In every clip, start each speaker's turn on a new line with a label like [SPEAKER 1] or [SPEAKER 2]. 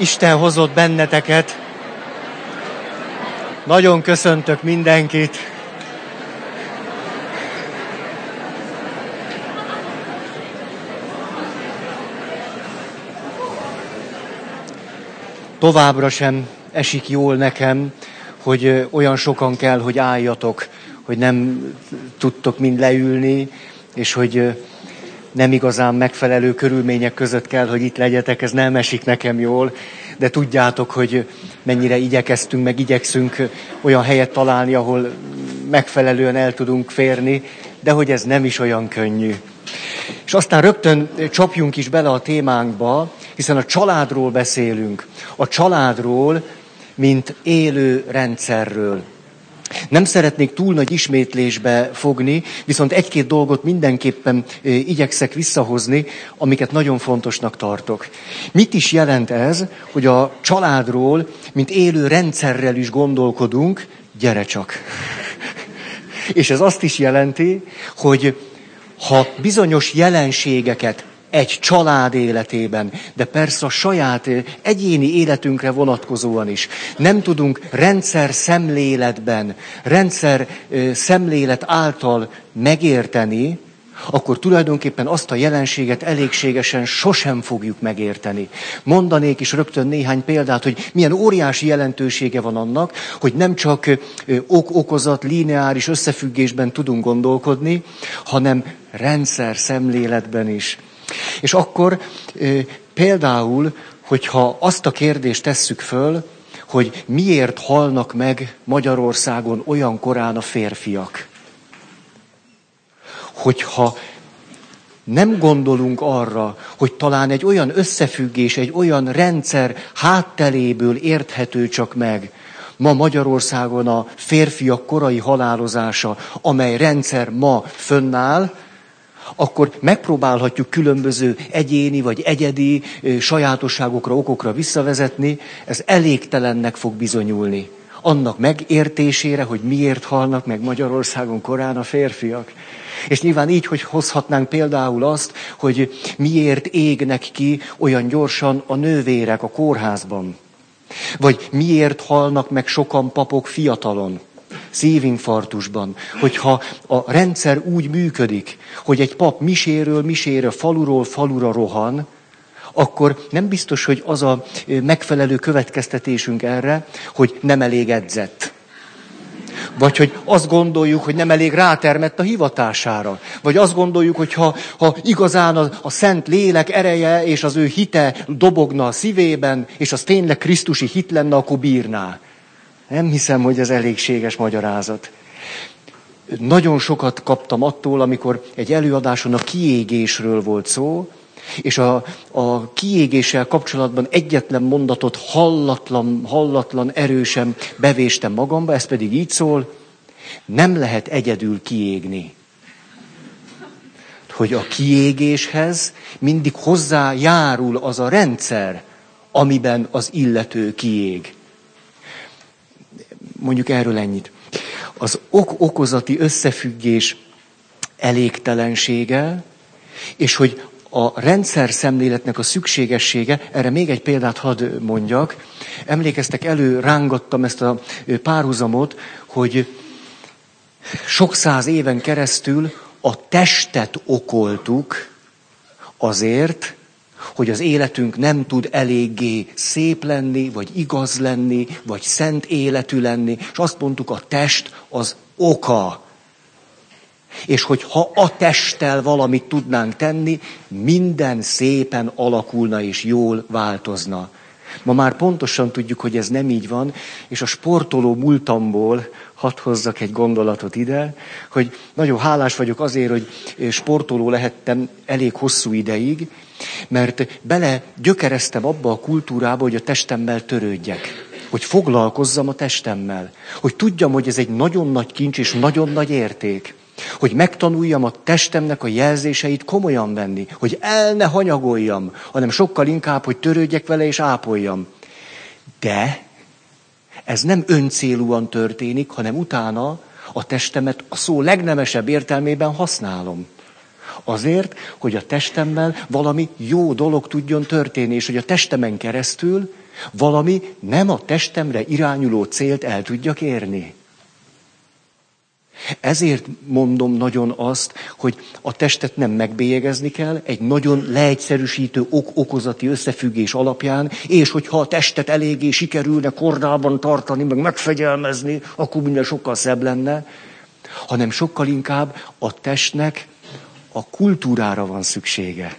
[SPEAKER 1] Isten hozott benneteket. Nagyon köszöntök mindenkit. Továbbra sem esik jól nekem, hogy olyan sokan kell, hogy álljatok, hogy nem tudtok mind leülni, és hogy nem igazán megfelelő körülmények között kell, hogy itt legyetek, ez nem esik nekem jól, de tudjátok, hogy mennyire igyekeztünk, meg igyekszünk olyan helyet találni, ahol megfelelően el tudunk férni, de hogy ez nem is olyan könnyű. És aztán rögtön csapjunk is bele a témánkba, hiszen a családról beszélünk. A családról, mint élő rendszerről. Nem szeretnék túl nagy ismétlésbe fogni, viszont egy-két dolgot mindenképpen igyekszek visszahozni, amiket nagyon fontosnak tartok. Mit is jelent ez, hogy a családról, mint élő rendszerrel is gondolkodunk, gyere csak. És ez azt is jelenti, hogy ha bizonyos jelenségeket egy család életében, de persze a saját egyéni életünkre vonatkozóan is. Nem tudunk rendszer szemléletben, rendszer szemlélet által megérteni, akkor tulajdonképpen azt a jelenséget elégségesen sosem fogjuk megérteni. Mondanék is rögtön néhány példát, hogy milyen óriási jelentősége van annak, hogy nem csak ok-okozat, lineáris összefüggésben tudunk gondolkodni, hanem rendszer szemléletben is. És akkor például, hogyha azt a kérdést tesszük föl, hogy miért halnak meg Magyarországon olyan korán a férfiak. Hogyha nem gondolunk arra, hogy talán egy olyan összefüggés, egy olyan rendszer hátteléből érthető csak meg, ma Magyarországon a férfiak korai halálozása, amely rendszer ma fönnáll, akkor megpróbálhatjuk különböző egyéni vagy egyedi sajátosságokra, okokra visszavezetni, ez elégtelennek fog bizonyulni. Annak megértésére, hogy miért halnak meg Magyarországon korán a férfiak. És nyilván így, hogy hozhatnánk például azt, hogy miért égnek ki olyan gyorsan a nővérek a kórházban. Vagy miért halnak meg sokan papok fiatalon szívinfarktusban, hogyha a rendszer úgy működik, hogy egy pap miséről misére, faluról falura rohan, akkor nem biztos, hogy az a megfelelő következtetésünk erre, hogy nem elég edzett. Vagy hogy azt gondoljuk, hogy nem elég rátermett a hivatására. Vagy azt gondoljuk, hogy ha, ha igazán a, a szent lélek ereje és az ő hite dobogna a szívében, és az tényleg Krisztusi hit lenne, akkor bírná. Nem hiszem, hogy ez elégséges magyarázat. Nagyon sokat kaptam attól, amikor egy előadáson a kiégésről volt szó, és a, a kiégéssel kapcsolatban egyetlen mondatot hallatlan, hallatlan erősen bevéstem magamba, ez pedig így szól, nem lehet egyedül kiégni. Hogy a kiégéshez mindig hozzájárul az a rendszer, amiben az illető kiég. Mondjuk erről ennyit. Az ok-okozati összefüggés elégtelensége, és hogy a rendszer szemléletnek a szükségessége, erre még egy példát hadd mondjak. Emlékeztek, elő rángattam ezt a párhuzamot, hogy sok száz éven keresztül a testet okoltuk azért, hogy az életünk nem tud eléggé szép lenni, vagy igaz lenni, vagy szent életű lenni, és azt mondtuk, a test az oka. És hogy ha a testtel valamit tudnánk tenni, minden szépen alakulna és jól változna. Ma már pontosan tudjuk, hogy ez nem így van, és a sportoló múltamból hadd hozzak egy gondolatot ide, hogy nagyon hálás vagyok azért, hogy sportoló lehettem elég hosszú ideig, mert bele gyökereztem abba a kultúrába, hogy a testemmel törődjek. Hogy foglalkozzam a testemmel. Hogy tudjam, hogy ez egy nagyon nagy kincs és nagyon nagy érték. Hogy megtanuljam a testemnek a jelzéseit komolyan venni. Hogy el ne hanyagoljam, hanem sokkal inkább, hogy törődjek vele és ápoljam. De ez nem öncélúan történik, hanem utána a testemet a szó legnemesebb értelmében használom. Azért, hogy a testemmel valami jó dolog tudjon történni, és hogy a testemen keresztül valami nem a testemre irányuló célt el tudjak érni. Ezért mondom nagyon azt, hogy a testet nem megbélyegezni kell, egy nagyon leegyszerűsítő ok-okozati összefüggés alapján, és hogyha a testet eléggé sikerülne kordában tartani, meg megfegyelmezni, akkor minden sokkal szebb lenne, hanem sokkal inkább a testnek a kultúrára van szüksége.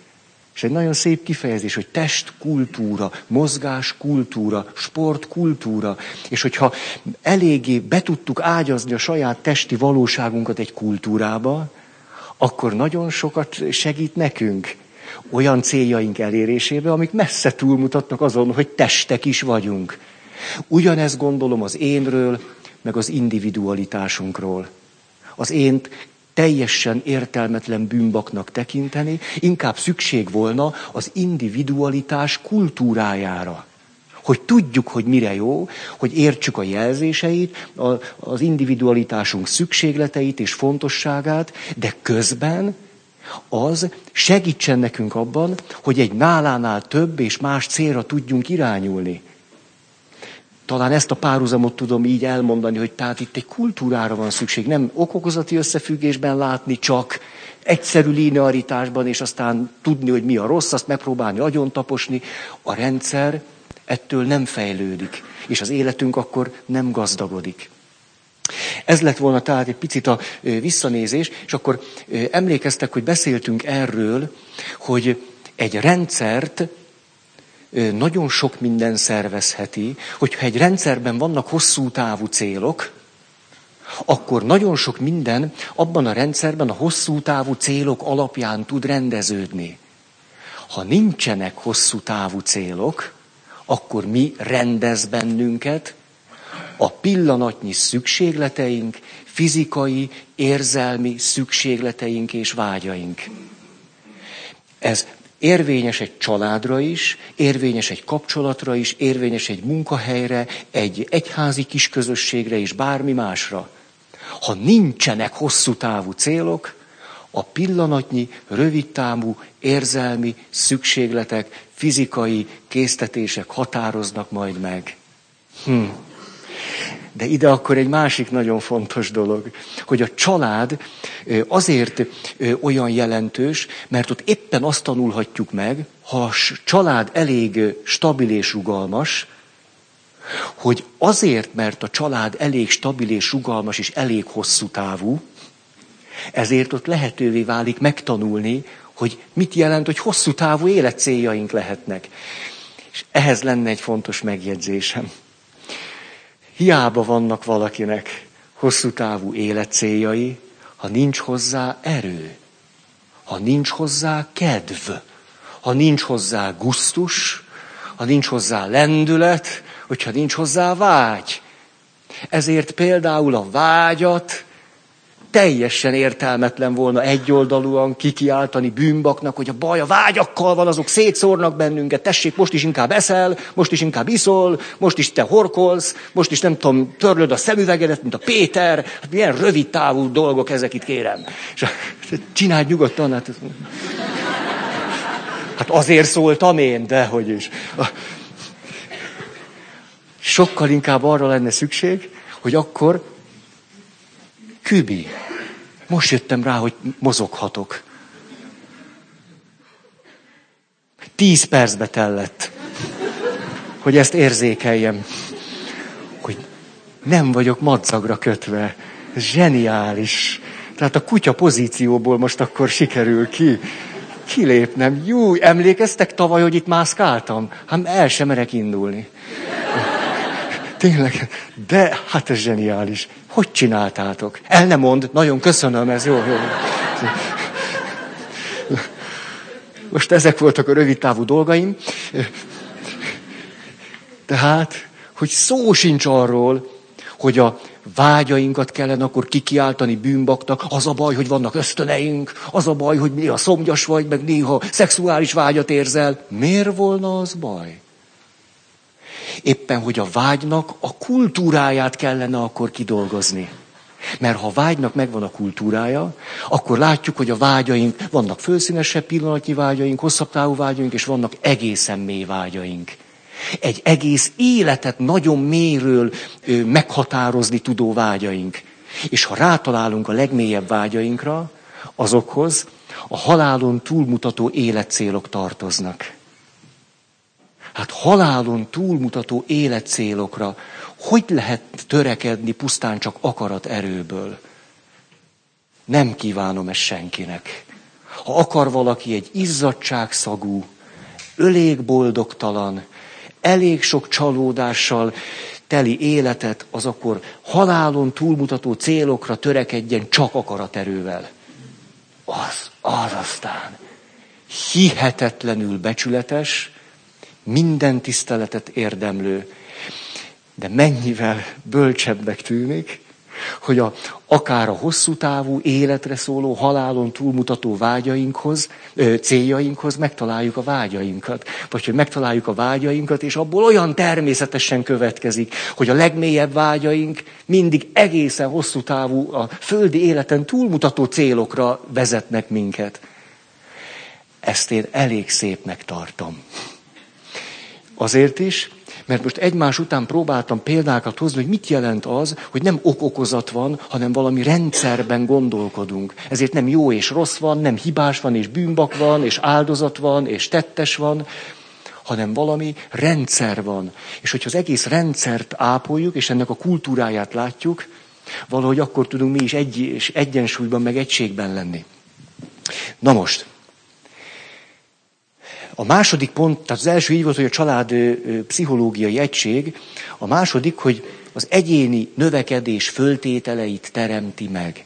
[SPEAKER 1] És egy nagyon szép kifejezés, hogy testkultúra, mozgáskultúra, sportkultúra. És hogyha eléggé be tudtuk ágyazni a saját testi valóságunkat egy kultúrába, akkor nagyon sokat segít nekünk olyan céljaink elérésébe, amik messze túlmutatnak azon, hogy testek is vagyunk. Ugyanezt gondolom az énről, meg az individualitásunkról. Az ént teljesen értelmetlen bűnbaknak tekinteni, inkább szükség volna az individualitás kultúrájára. Hogy tudjuk, hogy mire jó, hogy értsük a jelzéseit, az individualitásunk szükségleteit és fontosságát, de közben az segítsen nekünk abban, hogy egy nálánál több és más célra tudjunk irányulni. Talán ezt a párhuzamot tudom így elmondani, hogy tehát itt egy kultúrára van szükség, nem okokozati összefüggésben látni csak, egyszerű linearitásban, és aztán tudni, hogy mi a rossz, azt megpróbálni agyon taposni. A rendszer ettől nem fejlődik, és az életünk akkor nem gazdagodik. Ez lett volna tehát egy picit a visszanézés, és akkor emlékeztek, hogy beszéltünk erről, hogy egy rendszert nagyon sok minden szervezheti, hogyha egy rendszerben vannak hosszú távú célok, akkor nagyon sok minden abban a rendszerben a hosszú távú célok alapján tud rendeződni. Ha nincsenek hosszú távú célok, akkor mi rendez bennünket a pillanatnyi szükségleteink, fizikai, érzelmi szükségleteink és vágyaink. Ez Érvényes egy családra is, érvényes egy kapcsolatra is, érvényes egy munkahelyre, egy egyházi kisközösségre és bármi másra. Ha nincsenek hosszú távú célok, a pillanatnyi, rövidtávú érzelmi szükségletek, fizikai késztetések határoznak majd meg. Hm. De ide akkor egy másik nagyon fontos dolog, hogy a család azért olyan jelentős, mert ott éppen azt tanulhatjuk meg, ha a család elég stabil és rugalmas, hogy azért, mert a család elég stabil és rugalmas és elég hosszú távú, ezért ott lehetővé válik megtanulni, hogy mit jelent, hogy hosszú távú életcéljaink lehetnek. És ehhez lenne egy fontos megjegyzésem. Hiába vannak valakinek hosszú távú életcéljai, ha nincs hozzá erő, ha nincs hozzá kedv, ha nincs hozzá gusztus, ha nincs hozzá lendület, hogyha nincs hozzá vágy. Ezért például a vágyat teljesen értelmetlen volna egyoldalúan kikiáltani bűnbaknak, hogy a baj a vágyakkal van, azok szétszórnak bennünket, tessék, most is inkább eszel, most is inkább iszol, most is te horkolsz, most is nem tudom, törlöd a szemüvegedet, mint a Péter, hát milyen rövid távú dolgok ezek itt kérem. És csináld nyugodtan, hát, hát azért szóltam én, de hogy is. Sokkal inkább arra lenne szükség, hogy akkor Kübi. Most jöttem rá, hogy mozoghatok. Tíz percbe tellett, hogy ezt érzékeljem. Hogy nem vagyok madzagra kötve. Ez zseniális. Tehát a kutya pozícióból most akkor sikerül ki. Kilépnem. Jó, emlékeztek tavaly, hogy itt mászkáltam? Hát el sem merek indulni. Tényleg, de hát ez zseniális. Hogy csináltátok? El nem mond, nagyon köszönöm, ez jó, jó. Most ezek voltak a rövid távú dolgaim. Tehát, hogy szó sincs arról, hogy a vágyainkat kellene akkor kikiáltani bűnbaknak, az a baj, hogy vannak ösztöneink, az a baj, hogy néha szomjas vagy, meg néha szexuális vágyat érzel. Miért volna az baj? Éppen, hogy a vágynak a kultúráját kellene akkor kidolgozni. Mert ha a vágynak megvan a kultúrája, akkor látjuk, hogy a vágyaink, vannak fölszínesebb pillanatnyi vágyaink, hosszabb távú vágyaink, és vannak egészen mély vágyaink. Egy egész életet nagyon mélyről ö, meghatározni tudó vágyaink. És ha rátalálunk a legmélyebb vágyainkra, azokhoz a halálon túlmutató életcélok tartoznak. Hát halálon túlmutató életcélokra hogy lehet törekedni pusztán csak akarat erőből? Nem kívánom ezt senkinek. Ha akar valaki egy izzadságszagú, ölék boldogtalan, elég sok csalódással teli életet, az akkor halálon túlmutató célokra törekedjen csak akaraterővel. Az, az aztán hihetetlenül becsületes, minden tiszteletet érdemlő, de mennyivel bölcsebbnek tűnik, hogy a, akár a hosszú távú életre szóló, halálon túlmutató vágyainkhoz, ö, céljainkhoz megtaláljuk a vágyainkat. Vagy hogy megtaláljuk a vágyainkat, és abból olyan természetesen következik, hogy a legmélyebb vágyaink mindig egészen hosszú távú, a földi életen túlmutató célokra vezetnek minket. Ezt én elég szépnek tartom. Azért is, mert most egymás után próbáltam példákat hozni, hogy mit jelent az, hogy nem okokozat van, hanem valami rendszerben gondolkodunk. Ezért nem jó és rossz van, nem hibás van és bűnbak van, és áldozat van, és tettes van, hanem valami rendszer van. És hogyha az egész rendszert ápoljuk, és ennek a kultúráját látjuk, valahogy akkor tudunk mi is egy, és egyensúlyban, meg egységben lenni. Na most, a második pont, tehát az első így volt, hogy a család pszichológiai egység, a második, hogy az egyéni növekedés föltételeit teremti meg.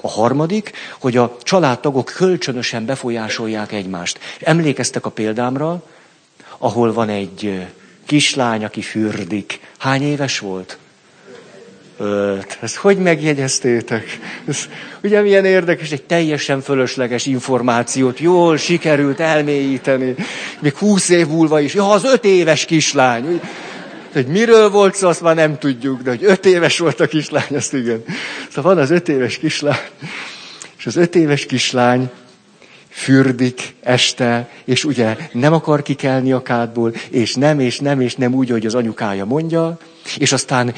[SPEAKER 1] A harmadik, hogy a családtagok kölcsönösen befolyásolják egymást. Emlékeztek a példámra, ahol van egy kislány, aki fürdik. Hány éves volt? Ezt hogy megjegyeztétek? Ez, ugye milyen érdekes, egy teljesen fölösleges információt jól sikerült elmélyíteni. Még húsz év múlva is. Ja, az öt éves kislány. Hogy miről volt szó, azt már nem tudjuk, de hogy öt éves volt a kislány, azt igen. Szóval van az öt éves kislány, és az öt éves kislány fürdik este, és ugye nem akar kikelni a kádból, és nem, és nem, és nem úgy, hogy az anyukája mondja, és aztán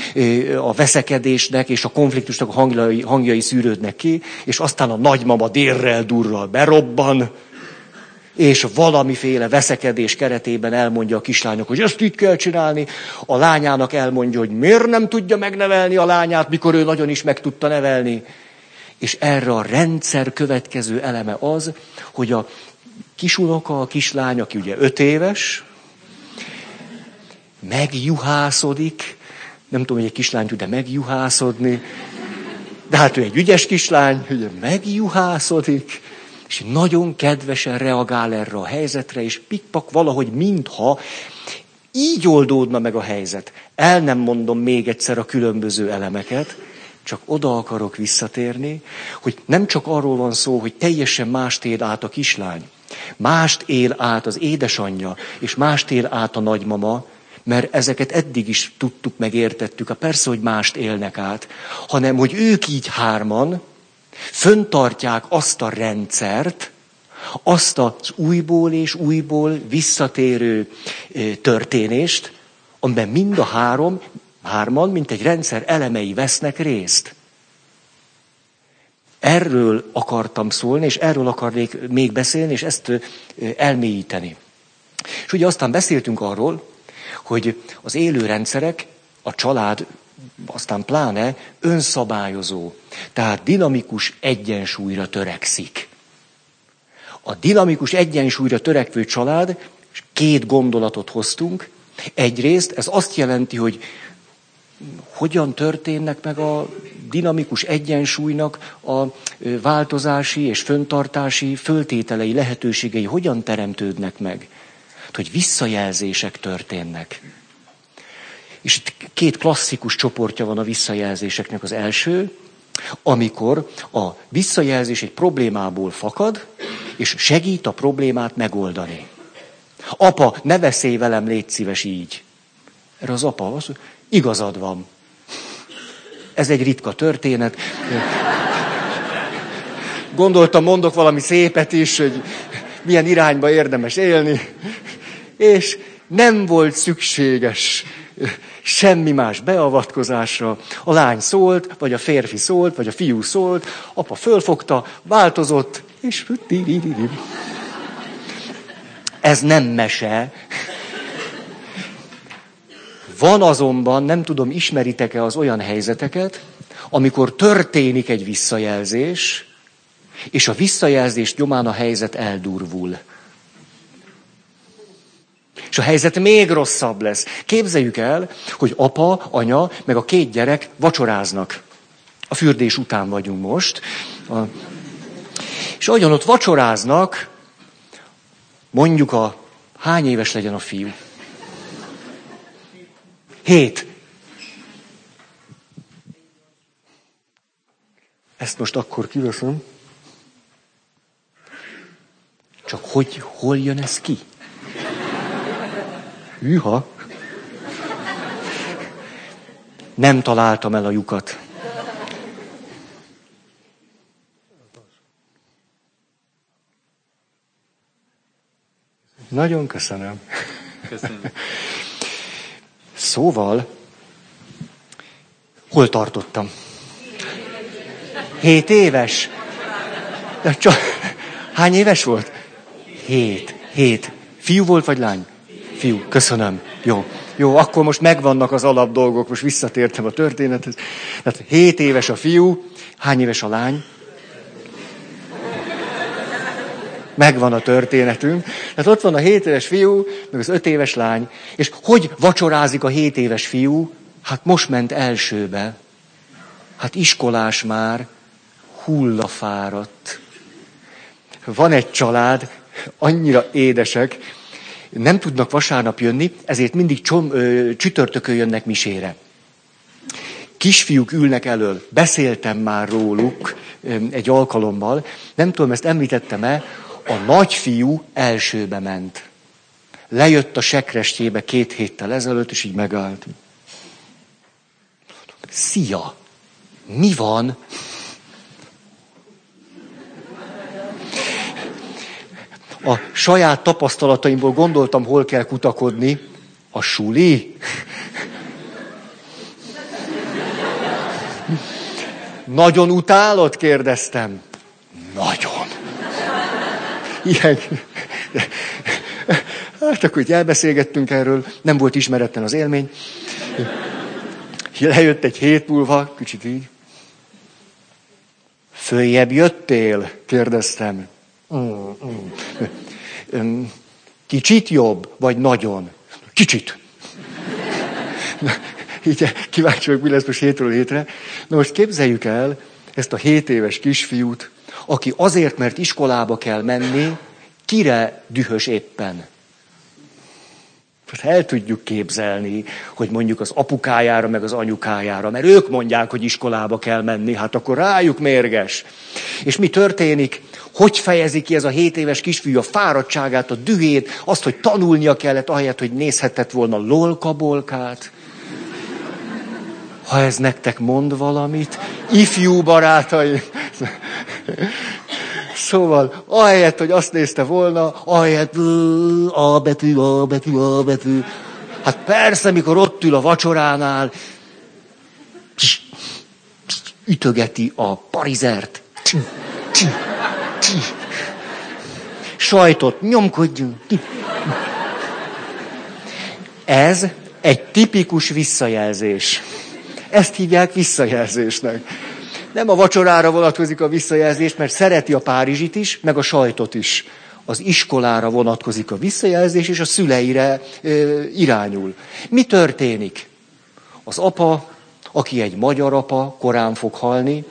[SPEAKER 1] a veszekedésnek és a konfliktusnak a hangjai, hangjai szűrődnek ki, és aztán a nagymama délrel durral berobban, és valamiféle veszekedés keretében elmondja a kislányok, hogy ezt így kell csinálni, a lányának elmondja, hogy miért nem tudja megnevelni a lányát, mikor ő nagyon is meg tudta nevelni. És erre a rendszer következő eleme az, hogy a kisunoka, a kislány, aki ugye öt éves, megjuhászodik, nem tudom, hogy egy kislány tud-e megjuhászodni, de hát ő egy ügyes kislány, hogy megjухászodik, és nagyon kedvesen reagál erre a helyzetre, és pikpak valahogy mintha így oldódna meg a helyzet. El nem mondom még egyszer a különböző elemeket, csak oda akarok visszatérni, hogy nem csak arról van szó, hogy teljesen mást él át a kislány, mást él át az édesanyja, és mást él át a nagymama, mert ezeket eddig is tudtuk, meg értettük, a persze, hogy mást élnek át, hanem hogy ők így hárman föntartják azt a rendszert, azt az újból és újból visszatérő történést, amiben mind a három, hárman, mint egy rendszer elemei vesznek részt. Erről akartam szólni, és erről akarnék még beszélni, és ezt elmélyíteni. És ugye aztán beszéltünk arról, hogy az élő rendszerek, a család, aztán pláne önszabályozó, tehát dinamikus egyensúlyra törekszik. A dinamikus egyensúlyra törekvő család, két gondolatot hoztunk. Egyrészt ez azt jelenti, hogy hogyan történnek meg a dinamikus egyensúlynak a változási és föntartási föltételei, lehetőségei, hogyan teremtődnek meg hogy visszajelzések történnek. És itt két klasszikus csoportja van a visszajelzéseknek. Az első, amikor a visszajelzés egy problémából fakad, és segít a problémát megoldani. Apa, ne beszélj velem, légy szíves így. Erre az apa az, igazad van. Ez egy ritka történet. Gondoltam, mondok valami szépet is, hogy milyen irányba érdemes élni. És nem volt szükséges semmi más beavatkozásra. A lány szólt, vagy a férfi szólt, vagy a fiú szólt, apa fölfogta, változott, és... Ez nem mese. Van azonban, nem tudom, ismeritek-e az olyan helyzeteket, amikor történik egy visszajelzés, és a visszajelzést nyomán a helyzet eldurvul. És a helyzet még rosszabb lesz. Képzeljük el, hogy apa, anya, meg a két gyerek vacsoráznak. A fürdés után vagyunk most. A... És ahogyan ott vacsoráznak, mondjuk a hány éves legyen a fiú? Hét. Ezt most akkor kiveszem. Csak hogy, hol jön ez ki? Hűha! Nem találtam el a lyukat. Nagyon köszönöm. Köszönöm. Szóval, hol tartottam? Hét éves. De csak, hány éves volt? Hét. Hét. Fiú volt vagy lány? Fiú. Köszönöm. Jó. Jó, akkor most megvannak az alap dolgok, most visszatértem a történethez. Tehát hét éves a fiú, hány éves a lány? Megvan a történetünk. Tehát ott van a 7 éves fiú, meg az 5 éves lány. És hogy vacsorázik a 7 éves fiú? Hát most ment elsőbe. Hát iskolás már, hullafáradt. Van egy család, annyira édesek, nem tudnak vasárnap jönni, ezért mindig csom, ö, csütörtökön jönnek misére. Kisfiúk ülnek elől, beszéltem már róluk ö, egy alkalommal, nem tudom, ezt említettem-e, a nagyfiú elsőbe ment. Lejött a sekrestjébe két héttel ezelőtt, és így megállt. Szia! Mi van? A saját tapasztalataimból gondoltam, hol kell kutakodni. A suli. Nagyon utálod? kérdeztem. Nagyon. Ilyen. Hát akkor így elbeszélgettünk erről, nem volt ismeretlen az élmény. Lejött egy hét múlva, kicsit így. Följebb jöttél? kérdeztem. Mm, mm. Kicsit jobb, vagy nagyon? Kicsit. Így kíváncsi vagyok, mi lesz most hétről hétre. Na most képzeljük el ezt a hét éves kisfiút, aki azért, mert iskolába kell menni, kire dühös éppen? El tudjuk képzelni, hogy mondjuk az apukájára, meg az anyukájára, mert ők mondják, hogy iskolába kell menni, hát akkor rájuk mérges. És mi történik? Hogy fejezi ki ez a hét éves kisfiú a fáradtságát, a dühét, azt, hogy tanulnia kellett, ahelyett, hogy nézhetett volna lolkabolkát? Ha ez nektek mond valamit, ifjú barátaim. Szóval, ahelyett, hogy azt nézte volna, ahelyett a betű, a betű, a betű. Hát persze, mikor ott ül a vacsoránál, ütögeti a parizert. Sajtot nyomkodjunk. Ez egy tipikus visszajelzés. Ezt hívják visszajelzésnek. Nem a vacsorára vonatkozik a visszajelzés, mert szereti a Párizsit is, meg a sajtot is. Az iskolára vonatkozik a visszajelzés, és a szüleire ö, irányul. Mi történik? Az apa, aki egy magyar apa, korán fog halni,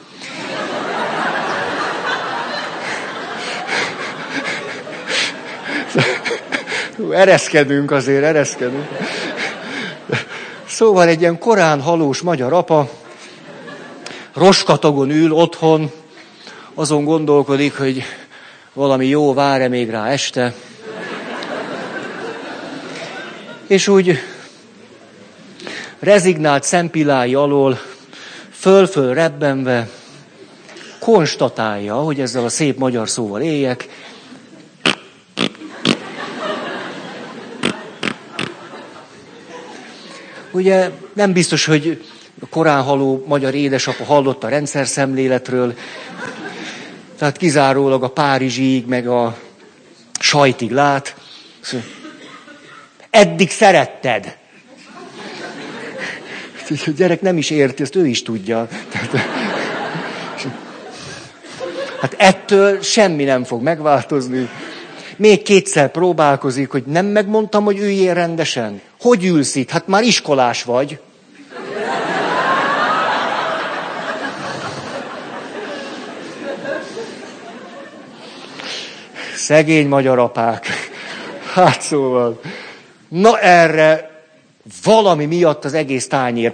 [SPEAKER 1] ereszkedünk azért, ereszkedünk. Szóval egy ilyen korán halós magyar apa, roskatagon ül otthon, azon gondolkodik, hogy valami jó vár-e még rá este. És úgy rezignált szempillái alól föl-föl rebbenve konstatálja, hogy ezzel a szép magyar szóval éljek, Ugye nem biztos, hogy korán haló magyar édesapa hallott a rendszer szemléletről, tehát kizárólag a Párizsig, meg a sajtig lát. Eddig szeretted. A gyerek nem is érti, ezt ő is tudja. Hát ettől semmi nem fog megváltozni. Még kétszer próbálkozik, hogy nem megmondtam, hogy üljél rendesen. Hogy ülsz itt? Hát már iskolás vagy. Szegény magyar apák. Hát szóval. Na erre valami miatt az egész tányér.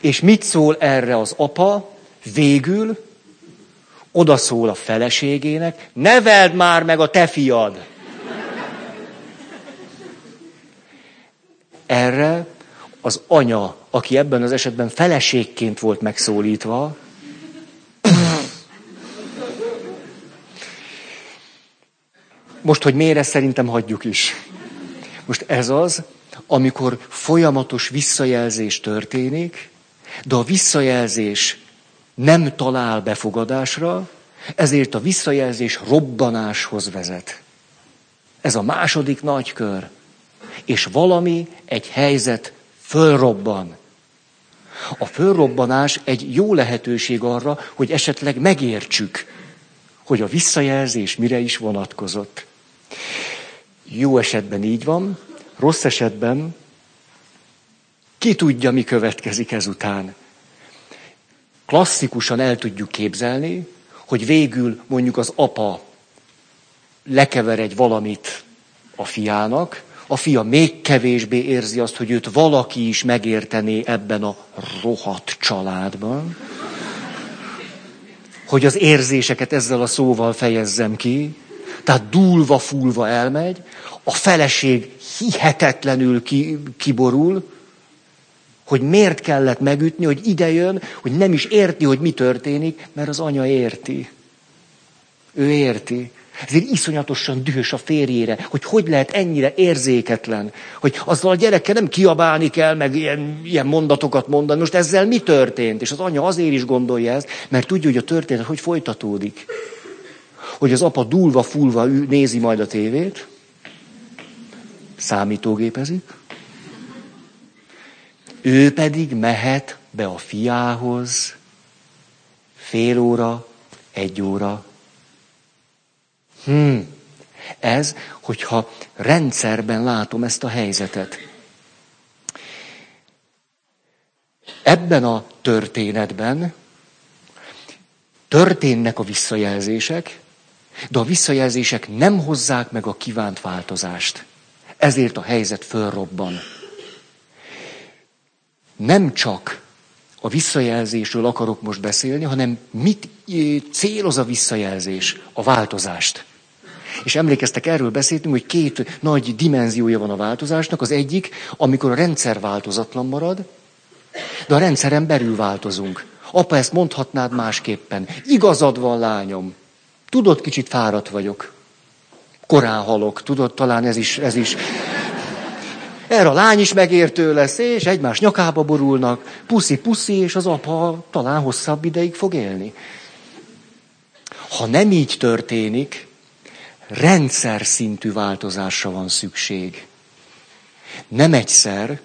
[SPEAKER 1] És mit szól erre az apa? Végül odaszól a feleségének, neveld már meg a te fiad. Erre az anya, aki ebben az esetben feleségként volt megszólítva, most, hogy miért ezt szerintem hagyjuk is. Most ez az, amikor folyamatos visszajelzés történik, de a visszajelzés nem talál befogadásra, ezért a visszajelzés robbanáshoz vezet. Ez a második nagy kör. És valami, egy helyzet fölrobban. A fölrobbanás egy jó lehetőség arra, hogy esetleg megértsük, hogy a visszajelzés mire is vonatkozott. Jó esetben így van, rossz esetben ki tudja, mi következik ezután klasszikusan el tudjuk képzelni, hogy végül mondjuk az apa lekever egy valamit a fiának, a fia még kevésbé érzi azt, hogy őt valaki is megértené ebben a rohadt családban. Hogy az érzéseket ezzel a szóval fejezzem ki. Tehát dúlva-fulva elmegy, a feleség hihetetlenül ki, kiborul, hogy miért kellett megütni, hogy ide jön, hogy nem is érti, hogy mi történik, mert az anya érti. Ő érti. Ezért iszonyatosan dühös a férjére, hogy hogy lehet ennyire érzéketlen, hogy azzal a gyerekkel nem kiabálni kell, meg ilyen, ilyen mondatokat mondani. Most ezzel mi történt? És az anya azért is gondolja ezt, mert tudja, hogy a történet hogy folytatódik. Hogy az apa dúlva, fulva nézi majd a tévét, számítógépezik, ő pedig mehet be a fiához fél óra, egy óra. Hmm. Ez, hogyha rendszerben látom ezt a helyzetet. Ebben a történetben történnek a visszajelzések, de a visszajelzések nem hozzák meg a kívánt változást. Ezért a helyzet fölrobban nem csak a visszajelzésről akarok most beszélni, hanem mit céloz a visszajelzés, a változást. És emlékeztek, erről beszéltünk, hogy két nagy dimenziója van a változásnak. Az egyik, amikor a rendszer változatlan marad, de a rendszeren belül változunk. Apa, ezt mondhatnád másképpen. Igazad van, lányom. Tudod, kicsit fáradt vagyok. Korán halok. Tudod, talán ez is, ez is erre a lány is megértő lesz, és egymás nyakába borulnak, puszi-puszi, és az apa talán hosszabb ideig fog élni. Ha nem így történik, rendszer szintű változásra van szükség. Nem egyszer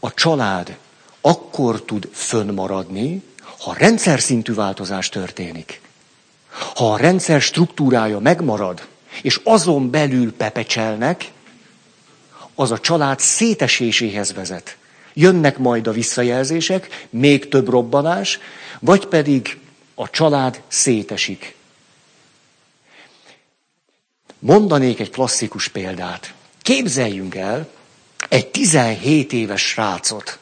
[SPEAKER 1] a család akkor tud fönnmaradni, ha rendszer szintű változás történik. Ha a rendszer struktúrája megmarad, és azon belül pepecselnek, az a család széteséséhez vezet. Jönnek majd a visszajelzések, még több robbanás, vagy pedig a család szétesik. Mondanék egy klasszikus példát. Képzeljünk el egy 17 éves srácot.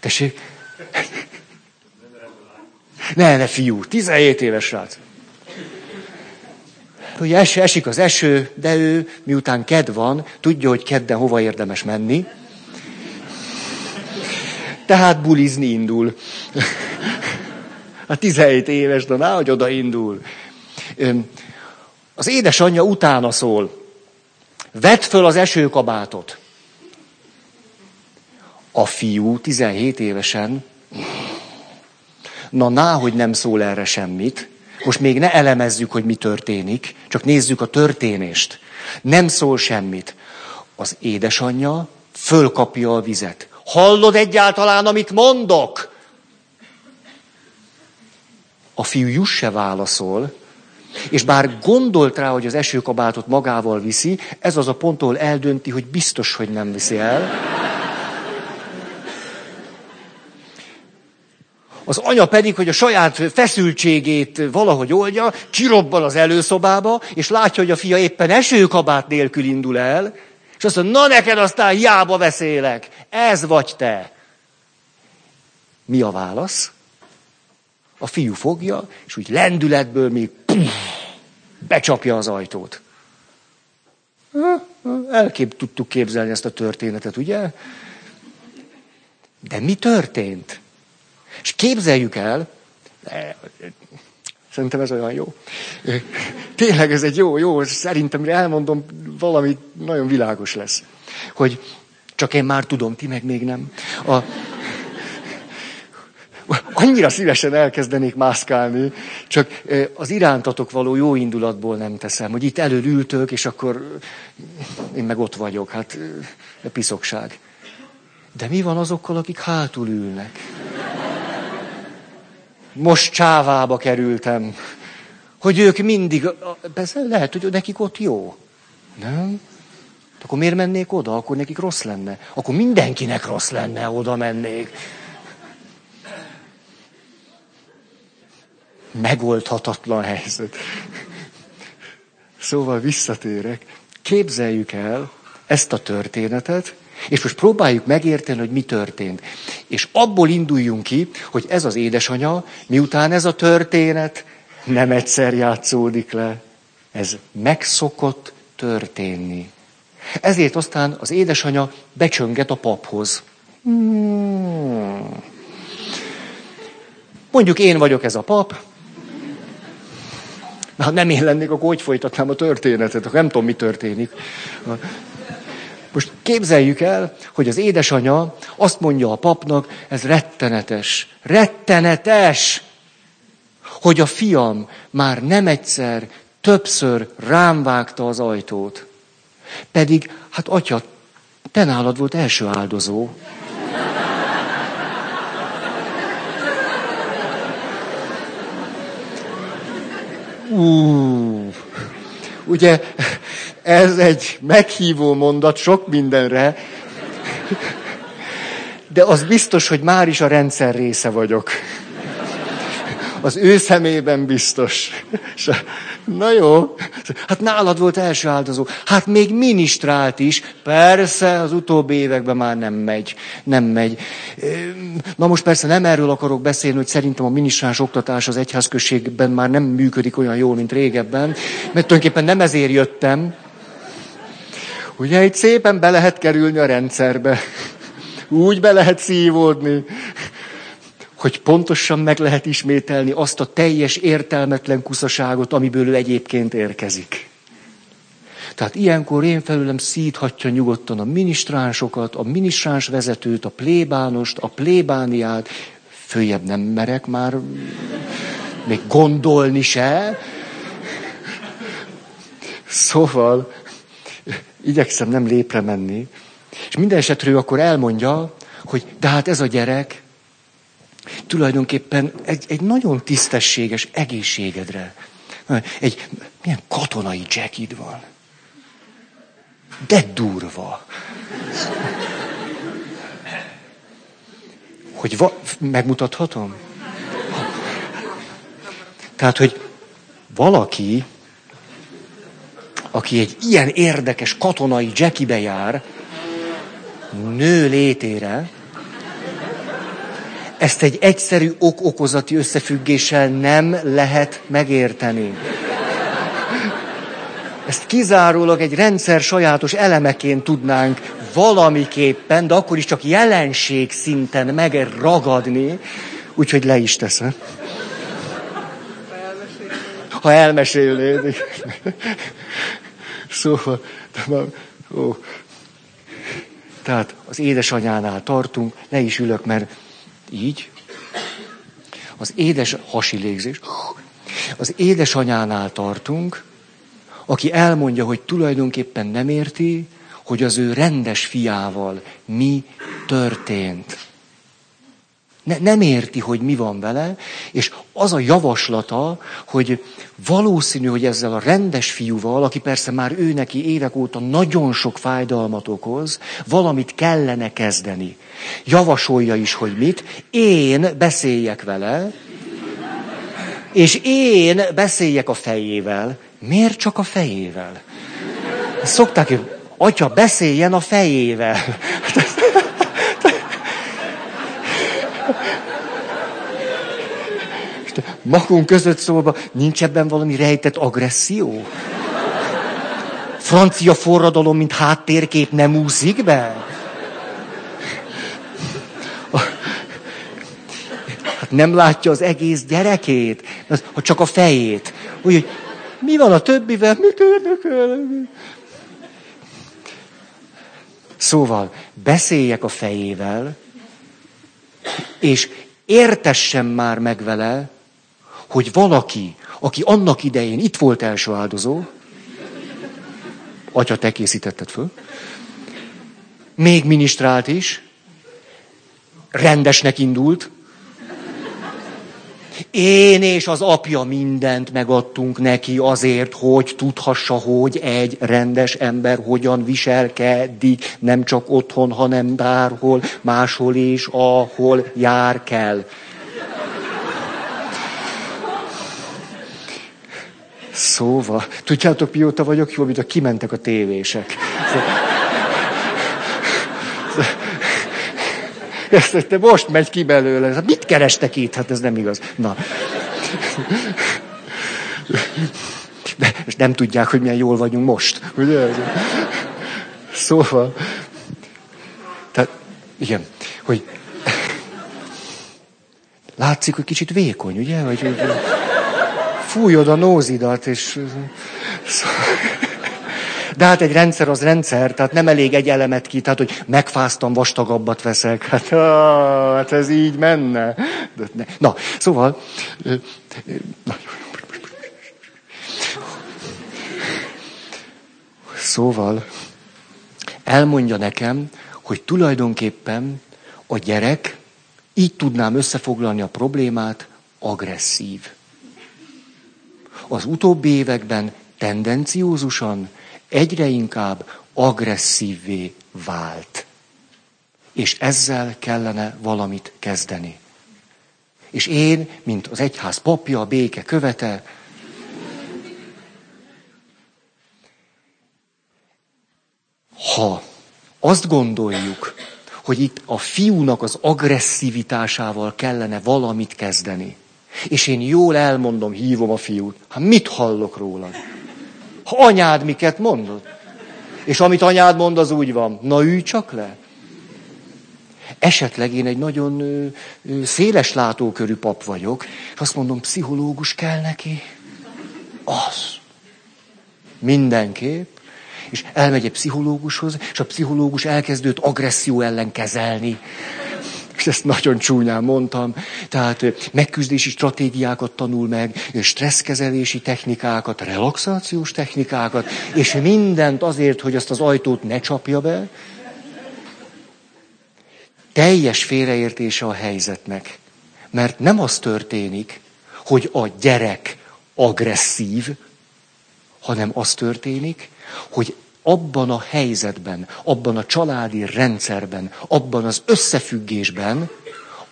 [SPEAKER 1] Tessék? Ne, ne fiú, 17 éves srác hogy es, esik az eső, de ő, miután ked van, tudja, hogy kedden hova érdemes menni. Tehát bulizni indul. A 17 éves, de na, hogy oda indul. Az édesanyja utána szól. Vedd föl az esőkabátot. A fiú 17 évesen, na ná, hogy nem szól erre semmit, most még ne elemezzük, hogy mi történik, csak nézzük a történést. Nem szól semmit. Az édesanyja fölkapja a vizet. Hallod egyáltalán, amit mondok? A fiú juss se válaszol, és bár gondolt rá, hogy az esőkabátot magával viszi, ez az a pont, ahol eldönti, hogy biztos, hogy nem viszi el. Az anya pedig, hogy a saját feszültségét valahogy oldja, kirobban az előszobába, és látja, hogy a fia éppen esőkabát nélkül indul el, és azt mondja, na neked aztán hiába beszélek, ez vagy te. Mi a válasz? A fiú fogja, és úgy lendületből még puff, becsapja az ajtót. Elkép tudtuk képzelni ezt a történetet, ugye? De mi történt? És képzeljük el, szerintem ez olyan jó. Tényleg ez egy jó, jó, szerintem elmondom, valami nagyon világos lesz. Hogy csak én már tudom, ti meg még nem. A, annyira szívesen elkezdenék mászkálni, csak az irántatok való jó indulatból nem teszem, hogy itt elől ültök, és akkor én meg ott vagyok. Hát, piszokság. De mi van azokkal, akik hátul ülnek? Most csávába kerültem. Hogy ők mindig, persze lehet, hogy nekik ott jó. Nem? Akkor miért mennék oda? Akkor nekik rossz lenne. Akkor mindenkinek rossz lenne, oda mennék. Megoldhatatlan helyzet. Szóval visszatérek. Képzeljük el ezt a történetet, és most próbáljuk megérteni, hogy mi történt. És abból induljunk ki, hogy ez az édesanya, miután ez a történet nem egyszer játszódik le, ez megszokott történni. Ezért aztán az édesanya becsönget a paphoz. Hmm. Mondjuk én vagyok ez a pap. Na, ha nem én lennék, akkor hogy folytatnám a történetet? Akkor nem tudom, mi történik. Most képzeljük el, hogy az édesanya azt mondja a papnak, ez rettenetes, rettenetes, hogy a fiam már nem egyszer, többször rám vágta az ajtót. Pedig, hát atya, te nálad volt első áldozó. Uh, ugye ez egy meghívó mondat sok mindenre, de az biztos, hogy már is a rendszer része vagyok. Az ő szemében biztos. Na jó, hát nálad volt első áldozó. Hát még minisztrált is. Persze, az utóbbi években már nem megy. Nem megy. Na most persze nem erről akarok beszélni, hogy szerintem a minisztráns oktatás az egyházközségben már nem működik olyan jól, mint régebben. Mert tulajdonképpen nem ezért jöttem, Ugye itt szépen be lehet kerülni a rendszerbe. Úgy be lehet szívódni, hogy pontosan meg lehet ismételni azt a teljes értelmetlen kuszaságot, amiből ő egyébként érkezik. Tehát ilyenkor én felülem szíthatja nyugodtan a minisztránsokat, a minisztráns vezetőt, a plébánost, a plébániát, följebb nem merek már még gondolni se. Szóval igyekszem nem lépre menni. És minden esetről akkor elmondja, hogy de hát ez a gyerek tulajdonképpen egy, egy nagyon tisztességes egészségedre. Egy milyen katonai jackid van. De durva. Hogy va- megmutathatom? Tehát, hogy valaki aki egy ilyen érdekes katonai jackibe jár, nő létére, ezt egy egyszerű ok-okozati összefüggéssel nem lehet megérteni. ezt kizárólag egy rendszer sajátos elemeként tudnánk valamiképpen, de akkor is csak jelenség szinten megragadni, úgyhogy le is teszem. Ha elmesélnéd. Szóval, ó. Tehát az édesanyánál tartunk, le is ülök, mert így. Az édes hasi légzés. Az édesanyánál tartunk, aki elmondja, hogy tulajdonképpen nem érti, hogy az ő rendes fiával mi történt. Ne, nem érti, hogy mi van vele, és az a javaslata, hogy valószínű, hogy ezzel a rendes fiúval, aki persze már ő neki évek óta nagyon sok fájdalmat okoz, valamit kellene kezdeni. Javasolja is, hogy mit. Én beszéljek vele, és én beszéljek a fejével. Miért csak a fejével? Szokták, hogy atya beszéljen a fejével. magunk között szóba, nincs ebben valami rejtett agresszió? Francia forradalom, mint háttérkép nem úszik be? Hát nem látja az egész gyerekét, ha csak a fejét. Úgyhogy mi van a többivel? Mit érdekel? Szóval beszéljek a fejével, és értessem már meg vele, hogy valaki, aki annak idején itt volt első áldozó, atya, te készítetted föl, még minisztrált is, rendesnek indult, én és az apja mindent megadtunk neki azért, hogy tudhassa, hogy egy rendes ember hogyan viselkedik, nem csak otthon, hanem bárhol, máshol is, ahol jár kell. Szóval, tudjátok, mióta vagyok jó, mint a kimentek a tévések. Ezt, most megy ki belőle. Hát mit kerestek itt? Hát ez nem igaz. Na. De, és nem tudják, hogy milyen jól vagyunk most. Ugye? Szóval, tehát, igen, hogy látszik, hogy kicsit vékony, ugye? Hogy, hogy fújod a nózidat, és... De hát egy rendszer az rendszer, tehát nem elég egy elemet ki, tehát hogy megfáztam, vastagabbat veszek. Hát, á, hát ez így menne. De ne. Na, szóval... Na, Szóval elmondja nekem, hogy tulajdonképpen a gyerek, így tudnám összefoglalni a problémát, agresszív az utóbbi években tendenciózusan egyre inkább agresszívvé vált. És ezzel kellene valamit kezdeni. És én, mint az egyház papja, a béke követe, ha azt gondoljuk, hogy itt a fiúnak az agresszivitásával kellene valamit kezdeni, és én jól elmondom, hívom a fiút. Hát mit hallok rólad? Ha anyád miket mondod? És amit anyád mond, az úgy van. Na ülj csak le. Esetleg én egy nagyon ö, ö, széles látókörű pap vagyok, és azt mondom, pszichológus kell neki. Az. Mindenképp. És elmegy egy pszichológushoz, és a pszichológus elkezdőt agresszió ellen kezelni és ezt nagyon csúnyán mondtam, tehát megküzdési stratégiákat tanul meg, stresszkezelési technikákat, relaxációs technikákat, és mindent azért, hogy azt az ajtót ne csapja be. Teljes félreértése a helyzetnek. Mert nem az történik, hogy a gyerek agresszív, hanem az történik, hogy abban a helyzetben, abban a családi rendszerben, abban az összefüggésben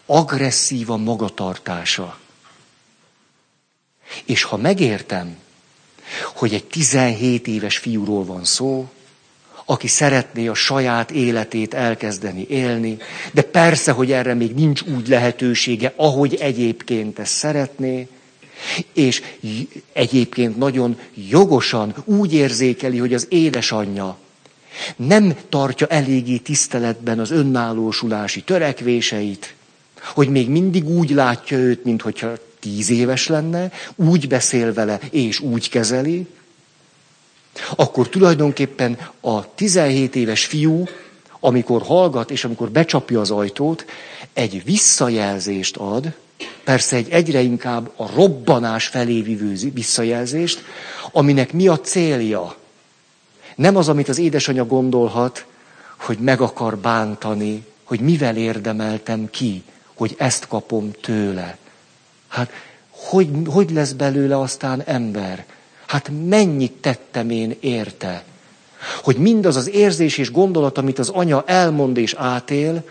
[SPEAKER 1] agresszív a magatartása. És ha megértem, hogy egy 17 éves fiúról van szó, aki szeretné a saját életét elkezdeni élni, de persze, hogy erre még nincs úgy lehetősége, ahogy egyébként ezt szeretné, És egyébként nagyon jogosan úgy érzékeli, hogy az édesanyja nem tartja eléggé tiszteletben az önállósulási törekvéseit, hogy még mindig úgy látja őt, mintha tíz éves lenne, úgy beszél vele, és úgy kezeli, akkor tulajdonképpen a 17 éves fiú, amikor hallgat, és amikor becsapja az ajtót, egy visszajelzést ad, persze egy egyre inkább a robbanás felé vívő visszajelzést, aminek mi a célja? Nem az, amit az édesanyja gondolhat, hogy meg akar bántani, hogy mivel érdemeltem ki, hogy ezt kapom tőle. Hát hogy, hogy lesz belőle aztán ember? Hát mennyit tettem én érte? Hogy mindaz az érzés és gondolat, amit az anya elmond és átél,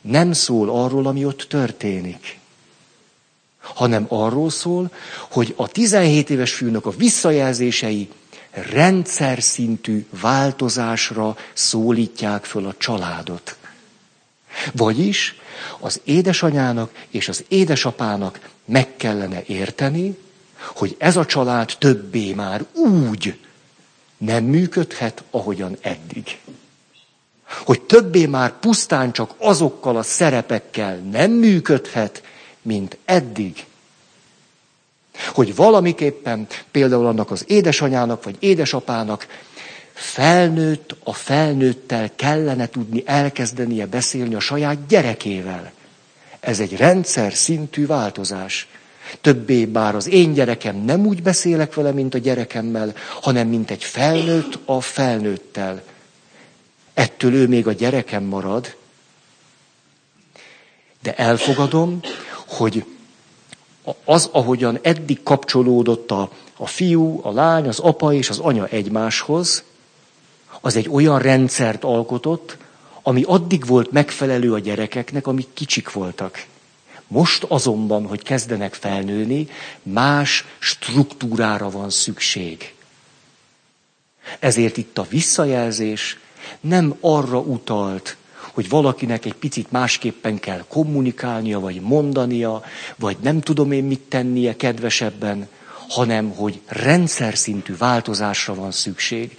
[SPEAKER 1] nem szól arról, ami ott történik. Hanem arról szól, hogy a 17 éves fiúnak a visszajelzései rendszer szintű változásra szólítják föl a családot. Vagyis az édesanyának és az édesapának meg kellene érteni, hogy ez a család többé már úgy nem működhet, ahogyan eddig. Hogy többé már pusztán csak azokkal a szerepekkel nem működhet, mint eddig. Hogy valamiképpen például annak az édesanyának vagy édesapának felnőtt a felnőttel kellene tudni elkezdenie beszélni a saját gyerekével. Ez egy rendszer szintű változás. Többé bár az én gyerekem nem úgy beszélek vele, mint a gyerekemmel, hanem mint egy felnőtt a felnőttel. Ettől ő még a gyerekem marad, de elfogadom, hogy az, ahogyan eddig kapcsolódott a, a fiú, a lány, az apa és az anya egymáshoz, az egy olyan rendszert alkotott, ami addig volt megfelelő a gyerekeknek, amik kicsik voltak. Most azonban, hogy kezdenek felnőni, más struktúrára van szükség. Ezért itt a visszajelzés nem arra utalt, hogy valakinek egy picit másképpen kell kommunikálnia, vagy mondania, vagy nem tudom én mit tennie kedvesebben, hanem hogy rendszer szintű változásra van szükség.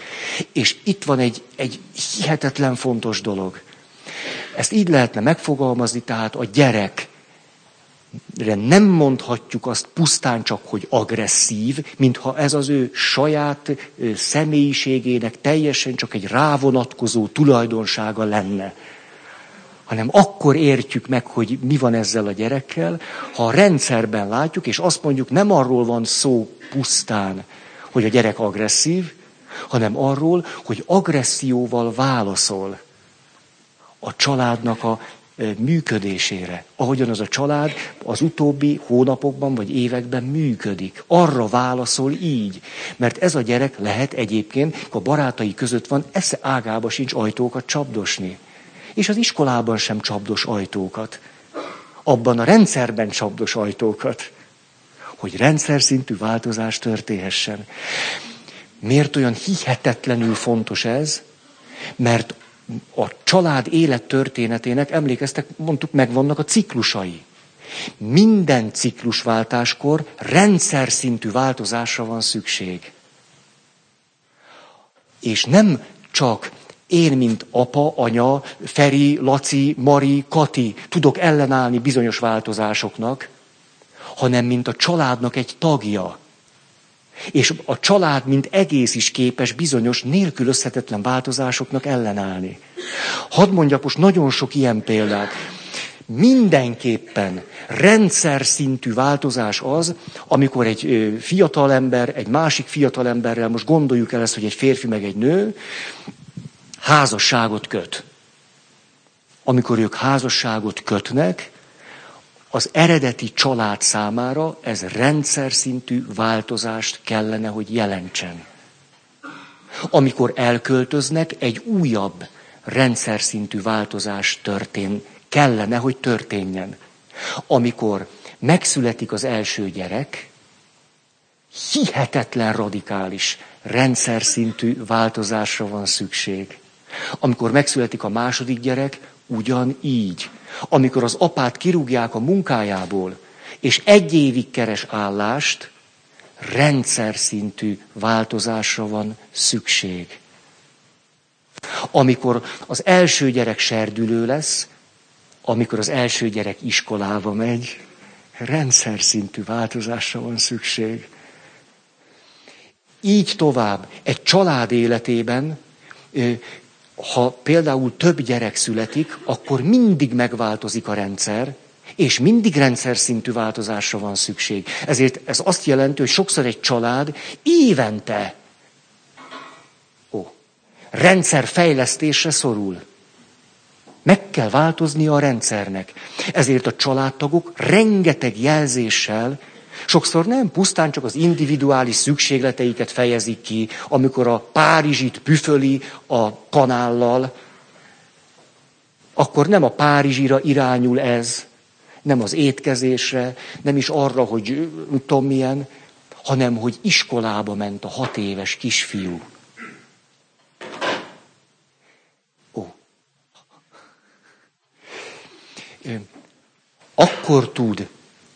[SPEAKER 1] És itt van egy, egy hihetetlen fontos dolog. Ezt így lehetne megfogalmazni, tehát a gyerek nem mondhatjuk azt pusztán csak, hogy agresszív, mintha ez az ő saját személyiségének teljesen csak egy rávonatkozó tulajdonsága lenne. Hanem akkor értjük meg, hogy mi van ezzel a gyerekkel, ha a rendszerben látjuk, és azt mondjuk, nem arról van szó pusztán, hogy a gyerek agresszív, hanem arról, hogy agresszióval válaszol a családnak a működésére, ahogyan az a család az utóbbi hónapokban vagy években működik. Arra válaszol így, mert ez a gyerek lehet egyébként, a barátai között van, esze ágába sincs ajtókat csapdosni. És az iskolában sem csapdos ajtókat. Abban a rendszerben csapdos ajtókat. Hogy rendszer szintű változás történhessen. Miért olyan hihetetlenül fontos ez? Mert a család élet történetének, emlékeztek, mondtuk, megvannak a ciklusai. Minden ciklusváltáskor rendszer szintű változásra van szükség. És nem csak én, mint apa, anya, Feri, Laci, Mari, Kati tudok ellenállni bizonyos változásoknak, hanem mint a családnak egy tagja. És a család, mint egész is képes bizonyos nélkülözhetetlen változásoknak ellenállni. Hadd mondjak most nagyon sok ilyen példát. Mindenképpen rendszer szintű változás az, amikor egy fiatal ember, egy másik fiatal emberrel, most gondoljuk el ezt, hogy egy férfi meg egy nő, házasságot köt. Amikor ők házasságot kötnek, az eredeti család számára ez rendszer szintű változást kellene, hogy jelentsen. Amikor elköltöznek, egy újabb rendszer szintű változás történ, kellene, hogy történjen. Amikor megszületik az első gyerek, hihetetlen radikális rendszer szintű változásra van szükség. Amikor megszületik a második gyerek, ugyanígy. Amikor az apát kirúgják a munkájából, és egy évig keres állást, rendszer szintű változásra van szükség. Amikor az első gyerek serdülő lesz, amikor az első gyerek iskolába megy, rendszer szintű változásra van szükség. Így tovább, egy család életében, ha például több gyerek születik, akkor mindig megváltozik a rendszer, és mindig rendszer szintű változásra van szükség. Ezért ez azt jelenti, hogy sokszor egy család évente ó, rendszer fejlesztésre szorul. Meg kell változni a rendszernek. Ezért a családtagok rengeteg jelzéssel, sokszor nem pusztán csak az individuális szükségleteiket fejezik ki, amikor a Párizsit püföli a kanállal, akkor nem a Párizsira irányul ez, nem az étkezésre, nem is arra, hogy tudom milyen, hanem hogy iskolába ment a hat éves kisfiú. Ó. Akkor tud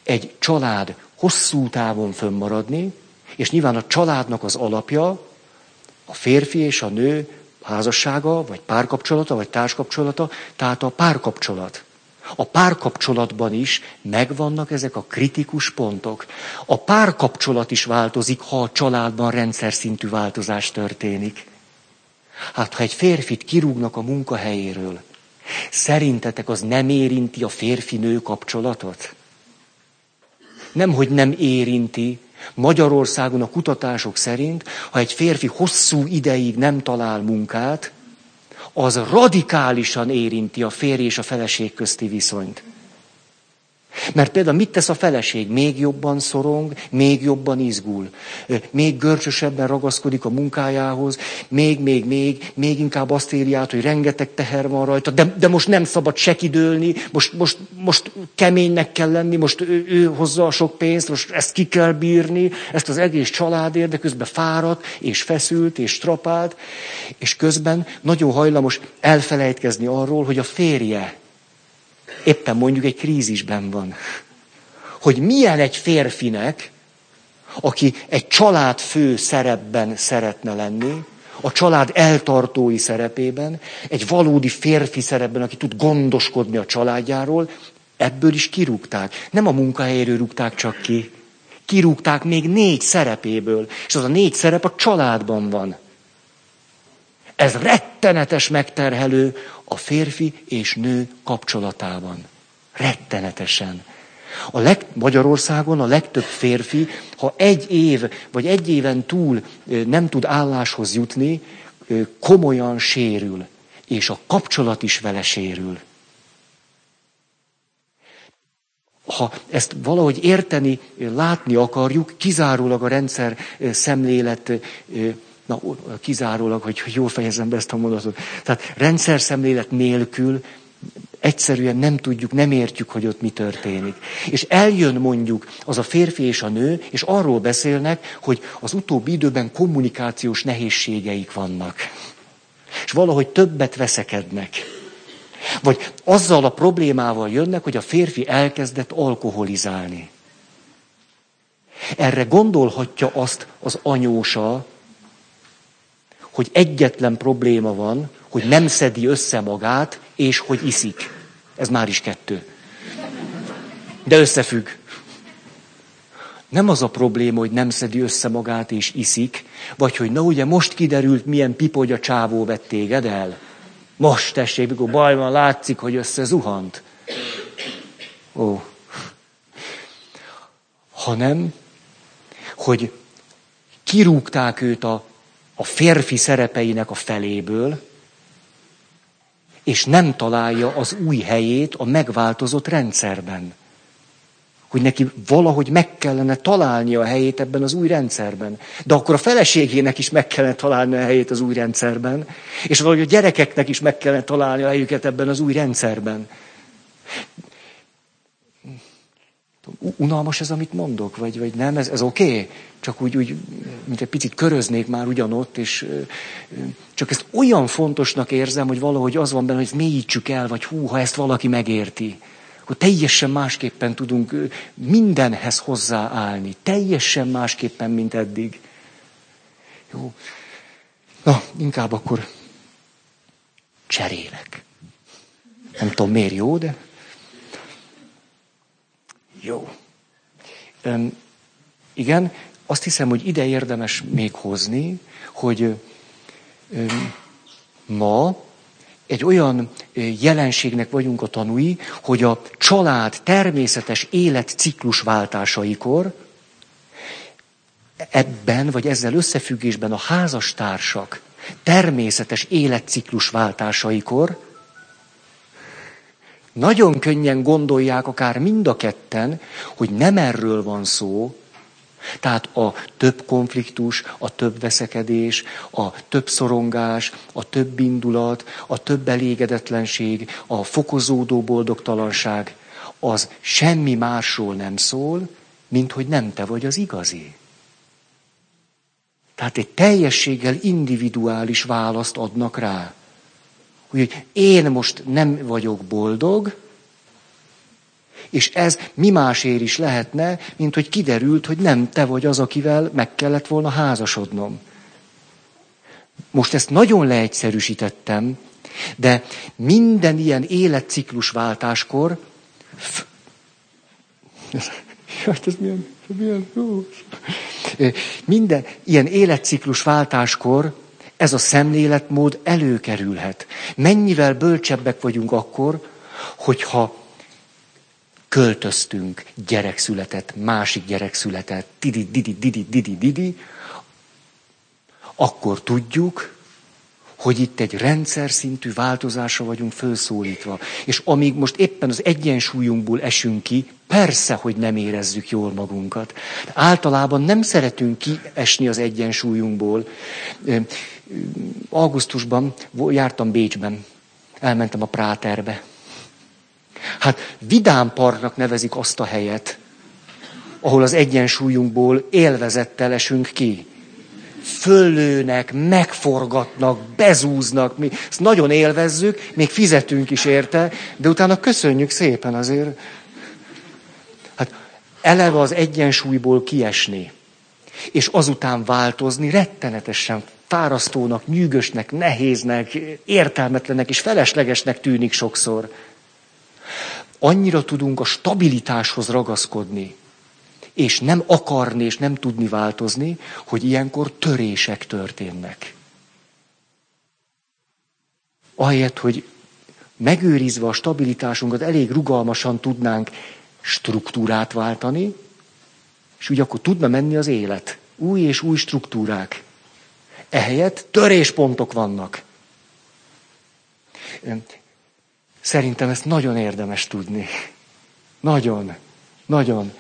[SPEAKER 1] egy család hosszú távon fönnmaradni, és nyilván a családnak az alapja a férfi és a nő házassága, vagy párkapcsolata, vagy társkapcsolata, tehát a párkapcsolat. A párkapcsolatban is megvannak ezek a kritikus pontok. A párkapcsolat is változik, ha a családban rendszer szintű változás történik. Hát, ha egy férfit kirúgnak a munkahelyéről, szerintetek az nem érinti a férfi-nő kapcsolatot? Nem, hogy nem érinti. Magyarországon a kutatások szerint, ha egy férfi hosszú ideig nem talál munkát, az radikálisan érinti a férj és a feleség közti viszonyt. Mert például mit tesz a feleség? Még jobban szorong, még jobban izgul, még görcsösebben ragaszkodik a munkájához, még, még, még, még inkább azt éli át, hogy rengeteg teher van rajta, de, de most nem szabad sekidőlni, most, most, most keménynek kell lenni, most ő, ő hozza a sok pénzt, most ezt ki kell bírni, ezt az egész családért, de közben fáradt, és feszült, és strapált, és közben nagyon hajlamos elfelejtkezni arról, hogy a férje éppen mondjuk egy krízisben van. Hogy milyen egy férfinek, aki egy család fő szerepben szeretne lenni, a család eltartói szerepében, egy valódi férfi szerepben, aki tud gondoskodni a családjáról, ebből is kirúgták. Nem a munkahelyéről rúgták csak ki. Kirúgták még négy szerepéből, és az a négy szerep a családban van. Ez rettenetes megterhelő a férfi és nő kapcsolatában. Rettenetesen. A leg, Magyarországon a legtöbb férfi, ha egy év vagy egy éven túl nem tud álláshoz jutni, komolyan sérül, és a kapcsolat is vele sérül. Ha ezt valahogy érteni, látni akarjuk, kizárólag a rendszer szemlélet na, kizárólag, hogy, jól fejezem be ezt a mondatot. Tehát rendszer szemlélet nélkül egyszerűen nem tudjuk, nem értjük, hogy ott mi történik. És eljön mondjuk az a férfi és a nő, és arról beszélnek, hogy az utóbbi időben kommunikációs nehézségeik vannak. És valahogy többet veszekednek. Vagy azzal a problémával jönnek, hogy a férfi elkezdett alkoholizálni. Erre gondolhatja azt az anyósa, hogy egyetlen probléma van, hogy nem szedi össze magát, és hogy iszik. Ez már is kettő. De összefügg. Nem az a probléma, hogy nem szedi össze magát és iszik, vagy hogy na ugye most kiderült, milyen a csávó vett téged el. Most tessék, mikor baj van, látszik, hogy össze zuhant. Ó. Hanem, hogy kirúgták őt a a férfi szerepeinek a feléből, és nem találja az új helyét a megváltozott rendszerben. Hogy neki valahogy meg kellene találnia a helyét ebben az új rendszerben. De akkor a feleségének is meg kellene találni a helyét az új rendszerben, és valahogy a gyerekeknek is meg kellene találni a helyüket ebben az új rendszerben. Unalmas ez, amit mondok, vagy, vagy nem? Ez, ez oké? Okay? Csak úgy, úgy, mint egy picit köröznék már ugyanott, és csak ezt olyan fontosnak érzem, hogy valahogy az van benne, hogy ezt mélyítsük el, vagy hú, ha ezt valaki megérti. Hogy teljesen másképpen tudunk mindenhez hozzáállni. Teljesen másképpen, mint eddig. Jó. Na, inkább akkor cserélek. Nem tudom, miért jó, de jó. Üm, igen, azt hiszem, hogy ide érdemes még hozni, hogy üm, ma egy olyan jelenségnek vagyunk a tanúi, hogy a család természetes életciklus váltásaikor ebben, vagy ezzel összefüggésben a házastársak természetes életciklus váltásaikor nagyon könnyen gondolják akár mind a ketten, hogy nem erről van szó, tehát a több konfliktus, a több veszekedés, a több szorongás, a több indulat, a több elégedetlenség, a fokozódó boldogtalanság, az semmi másról nem szól, mint hogy nem te vagy az igazi. Tehát egy teljességgel individuális választ adnak rá. Hogy én most nem vagyok boldog, és ez mi másért is lehetne, mint hogy kiderült, hogy nem te vagy az, akivel meg kellett volna házasodnom. Most ezt nagyon leegyszerűsítettem, de minden ilyen életciklus váltáskor, Hát ez milyen, milyen jó. Minden ilyen életciklus váltáskor ez a szemléletmód előkerülhet. Mennyivel bölcsebbek vagyunk akkor, hogyha költöztünk, gyerek született, másik gyerek született, didi, didi, didi, didi, didi, akkor tudjuk, hogy itt egy rendszer szintű változásra vagyunk felszólítva. És amíg most éppen az egyensúlyunkból esünk ki, persze, hogy nem érezzük jól magunkat. Általában nem szeretünk kiesni az egyensúlyunkból. Augusztusban jártam Bécsben, elmentem a Práterbe. Hát Vidám Parknak nevezik azt a helyet, ahol az egyensúlyunkból élvezettel esünk ki. Föllőnek, megforgatnak, bezúznak, mi ezt nagyon élvezzük, még fizetünk is érte, de utána köszönjük szépen azért. Hát eleve az egyensúlyból kiesni, és azután változni rettenetesen fárasztónak, nyűgösnek, nehéznek, értelmetlenek és feleslegesnek tűnik sokszor annyira tudunk a stabilitáshoz ragaszkodni, és nem akarni, és nem tudni változni, hogy ilyenkor törések történnek. Ahelyett, hogy megőrizve a stabilitásunkat elég rugalmasan tudnánk struktúrát váltani, és úgy akkor tudna menni az élet. Új és új struktúrák. Ehelyett töréspontok vannak. Szerintem ezt nagyon érdemes tudni. Nagyon, nagyon.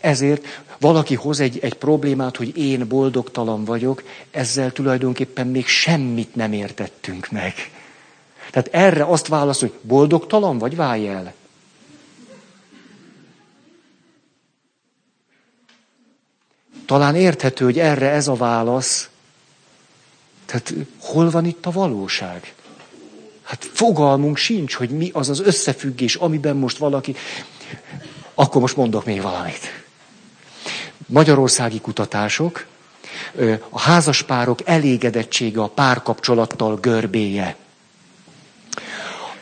[SPEAKER 1] Ezért valaki hoz egy, egy problémát, hogy én boldogtalan vagyok, ezzel tulajdonképpen még semmit nem értettünk meg. Tehát erre azt válaszol, hogy boldogtalan vagy, válj el. Talán érthető, hogy erre ez a válasz. Tehát hol van itt a valóság? Hát fogalmunk sincs, hogy mi az az összefüggés, amiben most valaki... Akkor most mondok még valamit. Magyarországi kutatások, a házaspárok elégedettsége a párkapcsolattal görbéje.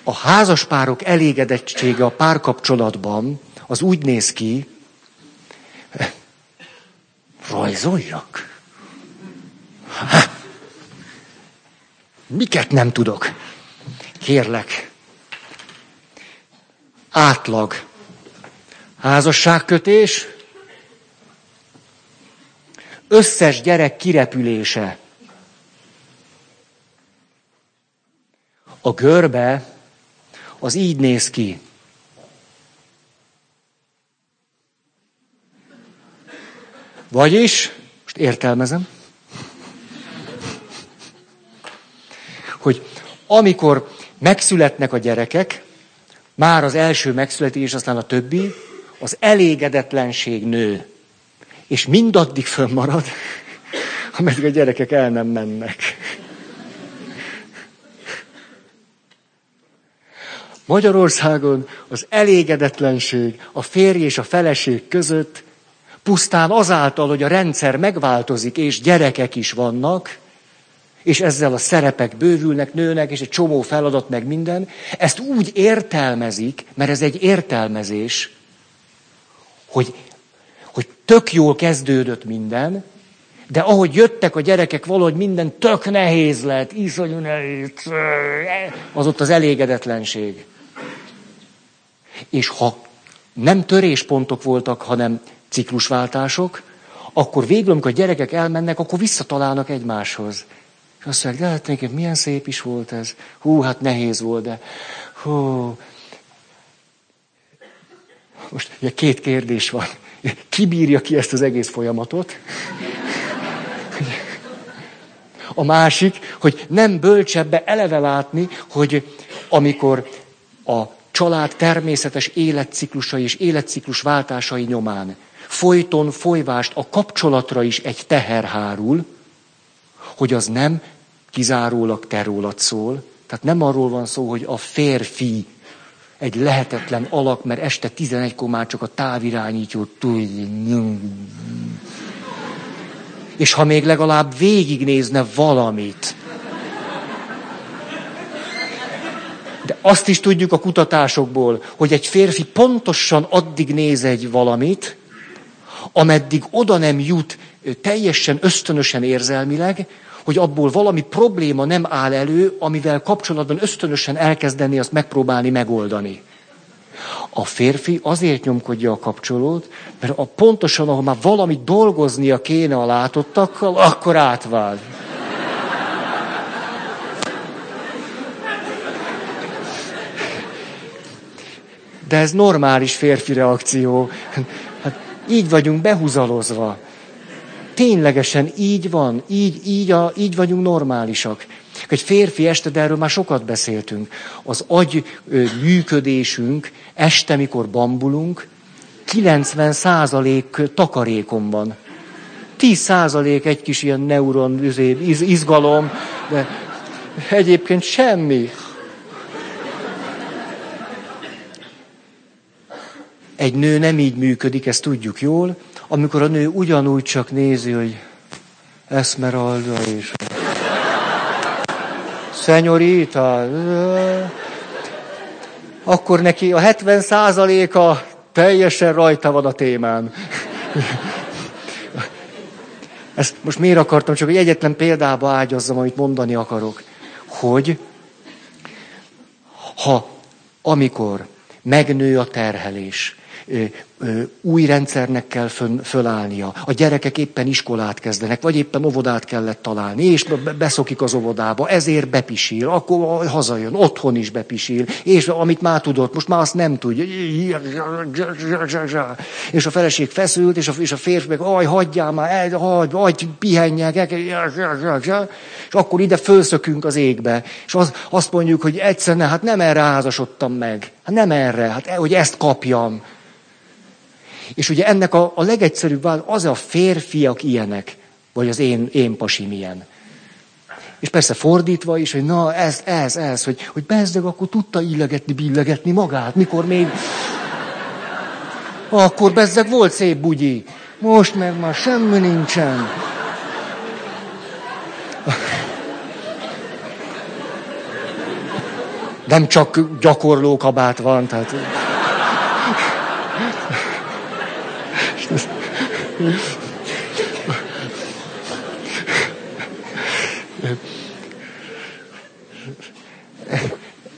[SPEAKER 1] A házaspárok elégedettsége a párkapcsolatban az úgy néz ki, rajzoljak. Miket nem tudok? Kérlek. Átlag. Házasságkötés. Összes gyerek kirepülése. A görbe az így néz ki. Vagyis, most értelmezem, hogy amikor megszületnek a gyerekek, már az első megszületés, aztán a többi, az elégedetlenség nő. És mindaddig fönnmarad, ameddig a gyerekek el nem mennek. Magyarországon az elégedetlenség a férj és a feleség között pusztán azáltal, hogy a rendszer megváltozik, és gyerekek is vannak, és ezzel a szerepek bővülnek, nőnek, és egy csomó feladat, meg minden, ezt úgy értelmezik, mert ez egy értelmezés, hogy, hogy tök jól kezdődött minden, de ahogy jöttek a gyerekek, valahogy minden tök nehéz lett, iszonyú nehéz, az ott az elégedetlenség. És ha nem töréspontok voltak, hanem ciklusváltások, akkor végül, amikor a gyerekek elmennek, akkor visszatalálnak egymáshoz. És azt mondják, de hát milyen szép is volt ez. Hú, hát nehéz volt, de hú. Most ugye két kérdés van. Ki bírja ki ezt az egész folyamatot? A másik, hogy nem bölcsebbe eleve látni, hogy amikor a család természetes életciklusai és életciklus váltásai nyomán folyton folyvást a kapcsolatra is egy teher hárul, hogy az nem kizárólag te rólad szól. Tehát nem arról van szó, hogy a férfi egy lehetetlen alak, mert este 11-kor már csak a távirányító És ha még legalább végignézne valamit. De azt is tudjuk a kutatásokból, hogy egy férfi pontosan addig néz egy valamit, ameddig oda nem jut teljesen ösztönösen érzelmileg, hogy abból valami probléma nem áll elő, amivel kapcsolatban ösztönösen elkezdeni azt megpróbálni megoldani. A férfi azért nyomkodja a kapcsolót, mert a pontosan, ahol már valami dolgoznia kéne a látottakkal, akkor átvált. De ez normális férfi reakció. Hát így vagyunk behúzalozva. Ténylegesen így van, így, így, a, így vagyunk normálisak. Egy férfi este, de erről már sokat beszéltünk. Az agy működésünk este, mikor bambulunk, 90 százalék takarékon van. 10 százalék egy kis ilyen neuron iz, izgalom, de egyébként semmi. Egy nő nem így működik, ezt tudjuk jól, amikor a nő ugyanúgy csak nézi, hogy Esmeralda és Szenyorita, akkor neki a 70 százaléka teljesen rajta van a témán. Ezt most miért akartam, csak egy egyetlen példába ágyazzam, amit mondani akarok. Hogy ha amikor megnő a terhelés, új rendszernek kell fön, fölállnia. A gyerekek éppen iskolát kezdenek, vagy éppen óvodát kellett találni, és beszokik az óvodába, ezért bepisil, akkor hazajön, otthon is bepisil, és amit már tudott, most már azt nem tudja. És a feleség feszült, és a, és a férfi meg, aj, hagyjál már, hagyj, hagyj, pihenjek, és akkor ide fölszökünk az égbe, és az, azt mondjuk, hogy egyszerűen, hát nem erre házasodtam meg, hát nem erre, hát hogy ezt kapjam. És ugye ennek a, a legegyszerűbb válasz az a férfiak ilyenek, vagy az én, én pasim ilyen. És persze fordítva is, hogy na ez, ez, ez, hogy, hogy bezdeg, akkor tudta illegetni, billegetni magát, mikor még... Akkor bezdeg volt szép bugyi. Most meg már semmi nincsen. Nem csak gyakorló kabát van, tehát...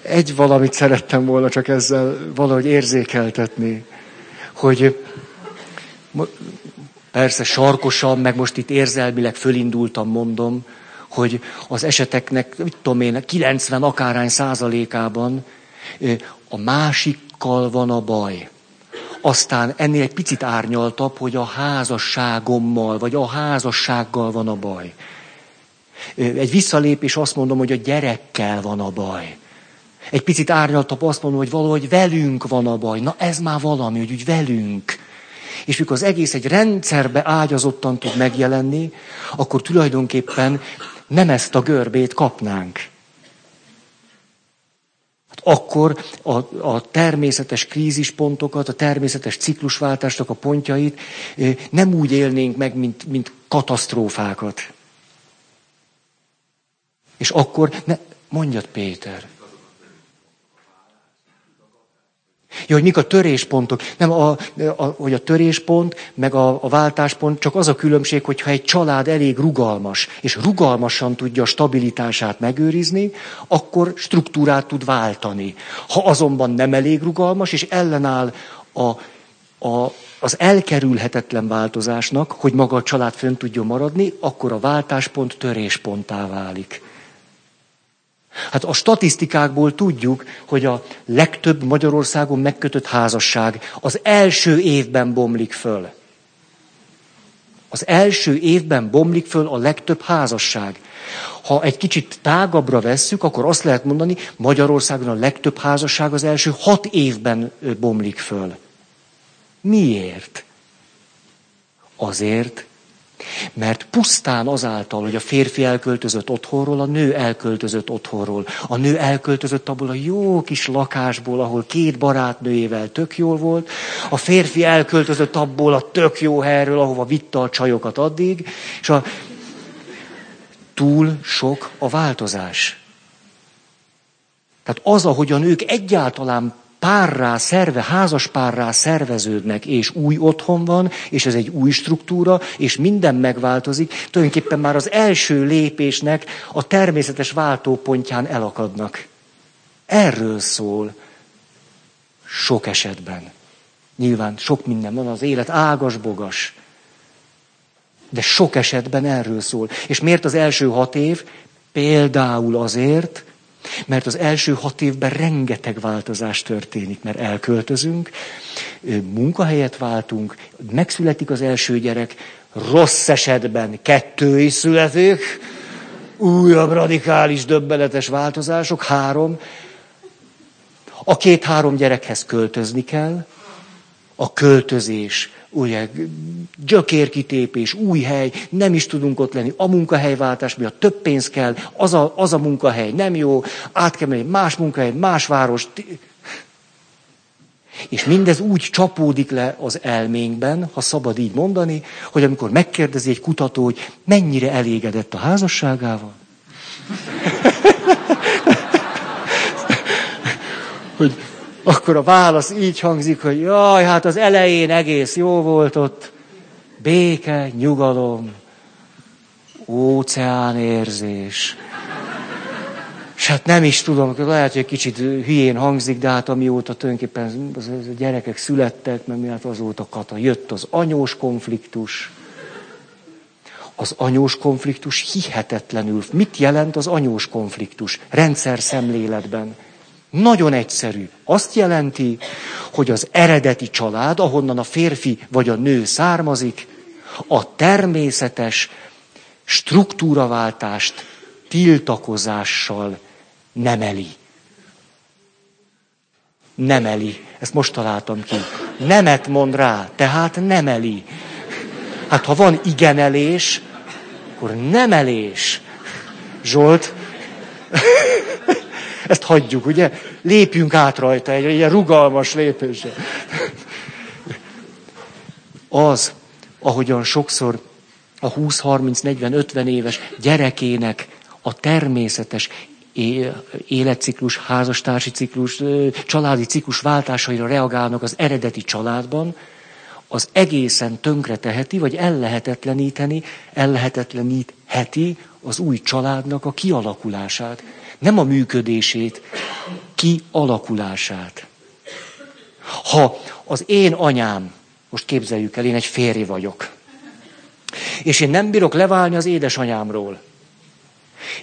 [SPEAKER 1] Egy valamit szerettem volna csak ezzel valahogy érzékeltetni, hogy persze sarkosan, meg most itt érzelmileg fölindultam, mondom, hogy az eseteknek, mit tudom én, 90 akárány százalékában a másikkal van a baj. Aztán ennél egy picit árnyaltabb, hogy a házasságommal, vagy a házassággal van a baj. Egy visszalépés azt mondom, hogy a gyerekkel van a baj. Egy picit árnyaltabb azt mondom, hogy valahogy velünk van a baj. Na ez már valami, hogy úgy velünk. És mikor az egész egy rendszerbe ágyazottan tud megjelenni, akkor tulajdonképpen nem ezt a görbét kapnánk. Akkor a, a természetes krízispontokat, a természetes ciklusváltásnak a pontjait nem úgy élnénk meg, mint, mint katasztrófákat. És akkor, ne, mondjad Péter. Ja, hogy mik a töréspontok. Nem, a, a, hogy a töréspont, meg a, a váltáspont csak az a különbség, hogyha egy család elég rugalmas, és rugalmasan tudja a stabilitását megőrizni, akkor struktúrát tud váltani. Ha azonban nem elég rugalmas, és ellenáll a, a, az elkerülhetetlen változásnak, hogy maga a család fönn tudjon maradni, akkor a váltáspont törésponttá válik. Hát a statisztikákból tudjuk, hogy a legtöbb Magyarországon megkötött házasság az első évben bomlik föl. Az első évben bomlik föl a legtöbb házasság. Ha egy kicsit tágabbra vesszük, akkor azt lehet mondani, Magyarországon a legtöbb házasság az első hat évben bomlik föl. Miért? Azért, mert pusztán azáltal, hogy a férfi elköltözött otthonról, a nő elköltözött otthonról. A nő elköltözött abból a jó kis lakásból, ahol két barátnőjével tök jól volt. A férfi elköltözött abból a tök jó helyről, ahova vitte a csajokat addig. És a... túl sok a változás. Tehát az, ahogy a nők egyáltalán párrá, szerve, házas párrá szerveződnek, és új otthon van, és ez egy új struktúra, és minden megváltozik, tulajdonképpen már az első lépésnek a természetes váltópontján elakadnak. Erről szól sok esetben. Nyilván sok minden van, az élet ágas-bogas. De sok esetben erről szól. És miért az első hat év? Például azért, mert az első hat évben rengeteg változás történik, mert elköltözünk, munkahelyet váltunk, megszületik az első gyerek, rossz esetben kettő is születik, újabb radikális, döbbenetes változások, három. A két-három gyerekhez költözni kell, a költözés ugye, gyökérkitépés, új hely, nem is tudunk ott lenni, a munkahelyváltás miatt több pénz kell, az a, az a munkahely nem jó, át kell menni más munkahely, más város. És mindez úgy csapódik le az elménkben, ha szabad így mondani, hogy amikor megkérdezi egy kutató, hogy mennyire elégedett a házasságával, akkor a válasz így hangzik, hogy jaj, hát az elején egész jó volt ott, béke, nyugalom, óceánérzés. És hát nem is tudom, lehet, hogy egy kicsit hülyén hangzik, de hát amióta tulajdonképpen az, a gyerekek születtek, mert miatt azóta kata, jött az anyós konfliktus. Az anyós konfliktus hihetetlenül. Mit jelent az anyós konfliktus? Rendszer szemléletben. Nagyon egyszerű. Azt jelenti, hogy az eredeti család, ahonnan a férfi vagy a nő származik, a természetes struktúraváltást tiltakozással nemeli. Nemeli. Ezt most találtam ki. Nemet mond rá, tehát nemeli. Hát ha van igenelés, akkor nemelés. Zsolt, ezt hagyjuk, ugye? Lépjünk át rajta egy ilyen rugalmas lépésre. Az, ahogyan sokszor a 20, 30, 40, 50 éves gyerekének a természetes életciklus, házastársi ciklus, családi ciklus váltásaira reagálnak az eredeti családban, az egészen tönkre teheti, vagy ellehetetleníteni, ellehetetlenítheti az új családnak a kialakulását. Nem a működését, kialakulását. Ha az én anyám, most képzeljük el, én egy férj vagyok, és én nem bírok leválni az édesanyámról,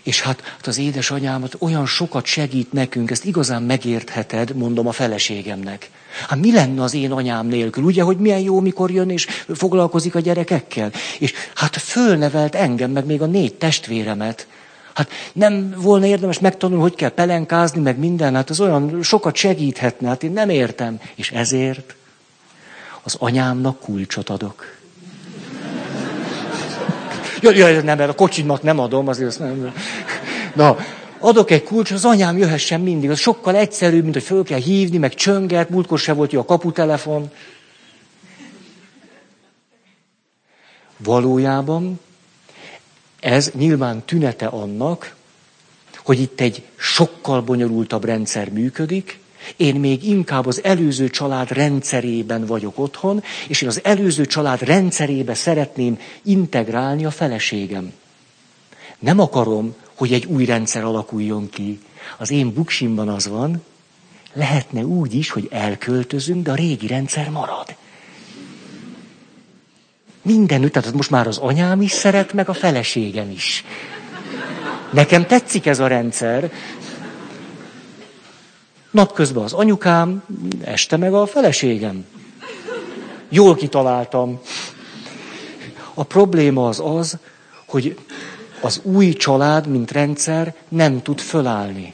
[SPEAKER 1] és hát, hát az édesanyámat olyan sokat segít nekünk, ezt igazán megértheted, mondom a feleségemnek. Hát mi lenne az én anyám nélkül? Ugye, hogy milyen jó, mikor jön és foglalkozik a gyerekekkel? És hát fölnevelt engem, meg még a négy testvéremet. Hát nem volna érdemes megtanulni, hogy kell pelenkázni, meg minden, hát az olyan sokat segíthetne, hát én nem értem. És ezért az anyámnak kulcsot adok. Jaj, jaj, nem, mert a kocsimat nem adom, azért azt nem. Na, adok egy kulcs, az anyám jöhessen mindig. Az sokkal egyszerűbb, mint hogy föl kell hívni, meg csönget, múltkor se volt jó a kaputelefon. Valójában ez nyilván tünete annak, hogy itt egy sokkal bonyolultabb rendszer működik, én még inkább az előző család rendszerében vagyok otthon, és én az előző család rendszerébe szeretném integrálni a feleségem. Nem akarom, hogy egy új rendszer alakuljon ki. Az én buksimban az van, lehetne úgy is, hogy elköltözünk, de a régi rendszer marad. Mindenütt, tehát most már az anyám is szeret, meg a feleségem is. Nekem tetszik ez a rendszer. Napközben az anyukám, este meg a feleségem. Jól kitaláltam. A probléma az az, hogy az új család, mint rendszer nem tud fölállni.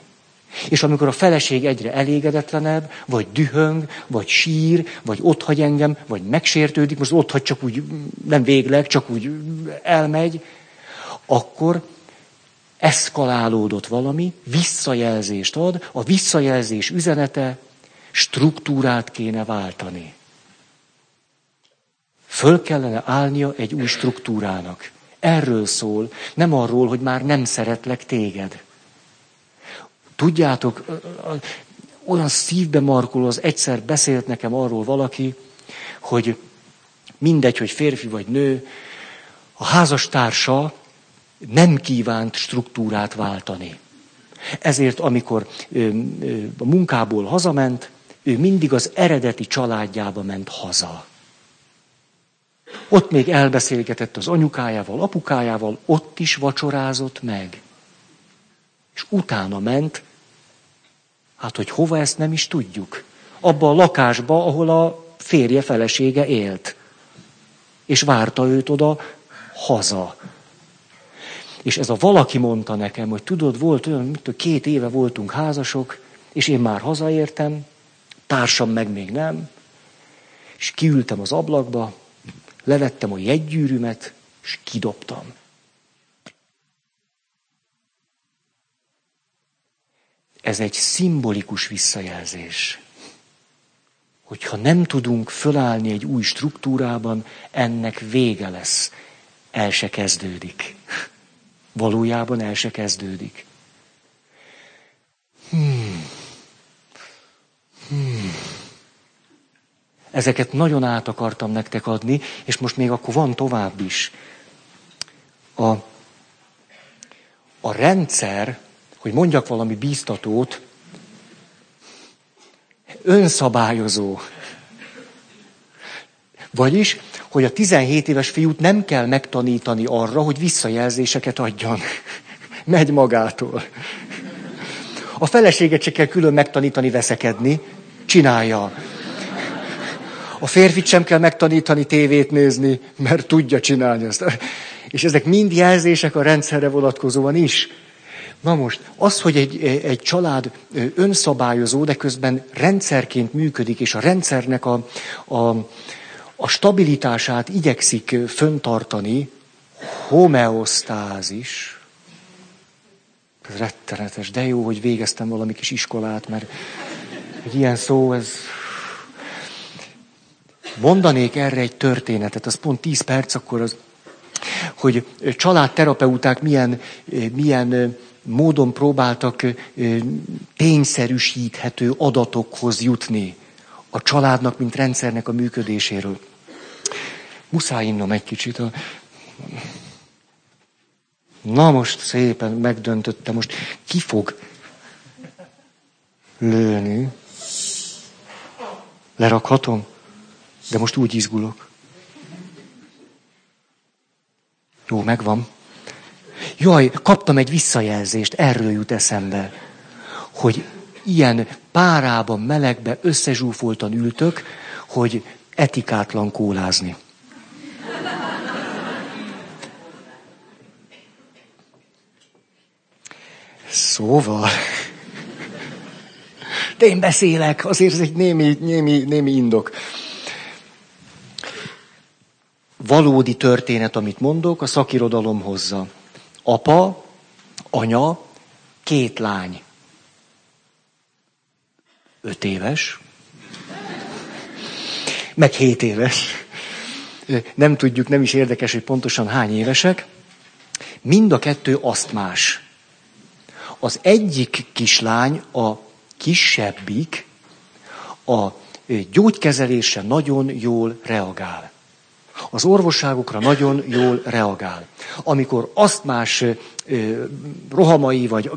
[SPEAKER 1] És amikor a feleség egyre elégedetlenebb, vagy dühöng, vagy sír, vagy otthagy engem, vagy megsértődik, most otthagy csak úgy, nem végleg, csak úgy elmegy, akkor eszkalálódott valami, visszajelzést ad, a visszajelzés üzenete struktúrát kéne váltani. Föl kellene állnia egy új struktúrának. Erről szól, nem arról, hogy már nem szeretlek téged. Tudjátok, olyan szívbe markoló, az egyszer beszélt nekem arról valaki, hogy mindegy, hogy férfi vagy nő, a házastársa nem kívánt struktúrát váltani. Ezért, amikor a munkából hazament, ő mindig az eredeti családjába ment haza. Ott még elbeszélgetett az anyukájával, apukájával, ott is vacsorázott meg. És utána ment, hát hogy hova ezt nem is tudjuk. Abba a lakásba, ahol a férje felesége élt. És várta őt oda haza. És ez a valaki mondta nekem, hogy tudod, volt olyan, mint két éve voltunk házasok, és én már hazaértem, társam meg még nem, és kiültem az ablakba, levettem a jegygyűrűmet, és kidobtam. Ez egy szimbolikus visszajelzés. Hogyha nem tudunk fölállni egy új struktúrában, ennek vége lesz. El se kezdődik. Valójában el se kezdődik. Hmm. Hmm. Ezeket nagyon át akartam nektek adni, és most még akkor van tovább is. A, a rendszer, hogy mondjak valami bíztatót, önszabályozó. Vagyis, hogy a 17 éves fiút nem kell megtanítani arra, hogy visszajelzéseket adjon. Megy magától. A feleséget se kell külön megtanítani veszekedni, csinálja. A férfit sem kell megtanítani tévét nézni, mert tudja csinálni azt. És ezek mind jelzések a rendszerre vonatkozóan is. Na most, az, hogy egy, egy család önszabályozó, de közben rendszerként működik, és a rendszernek a, a, a stabilitását igyekszik föntartani, homeosztázis. Ez rettenetes, de jó, hogy végeztem valami kis iskolát, mert egy ilyen szó, ez... Mondanék erre egy történetet, az pont 10 perc, akkor az, hogy családterapeuták milyen, milyen módon próbáltak tényszerűsíthető adatokhoz jutni a családnak, mint rendszernek a működéséről. Muszáj innom egy kicsit. Na most szépen megdöntöttem, most ki fog lőni? Lerakhatom? De most úgy izgulok. Jó, megvan. Jaj, kaptam egy visszajelzést, erről jut eszembe, hogy ilyen párában, melegbe, összezsúfoltan ültök, hogy etikátlan kólázni. Szóval... De én beszélek, azért ez egy némi, némi, némi indok. Valódi történet, amit mondok, a szakirodalom hozza. Apa, anya, két lány. Öt éves, meg hét éves. Nem tudjuk, nem is érdekes, hogy pontosan hány évesek. Mind a kettő asztmás. Az egyik kislány, a kisebbik, a gyógykezelésre nagyon jól reagál. Az orvosságokra nagyon jól reagál. Amikor azt más rohamai vagy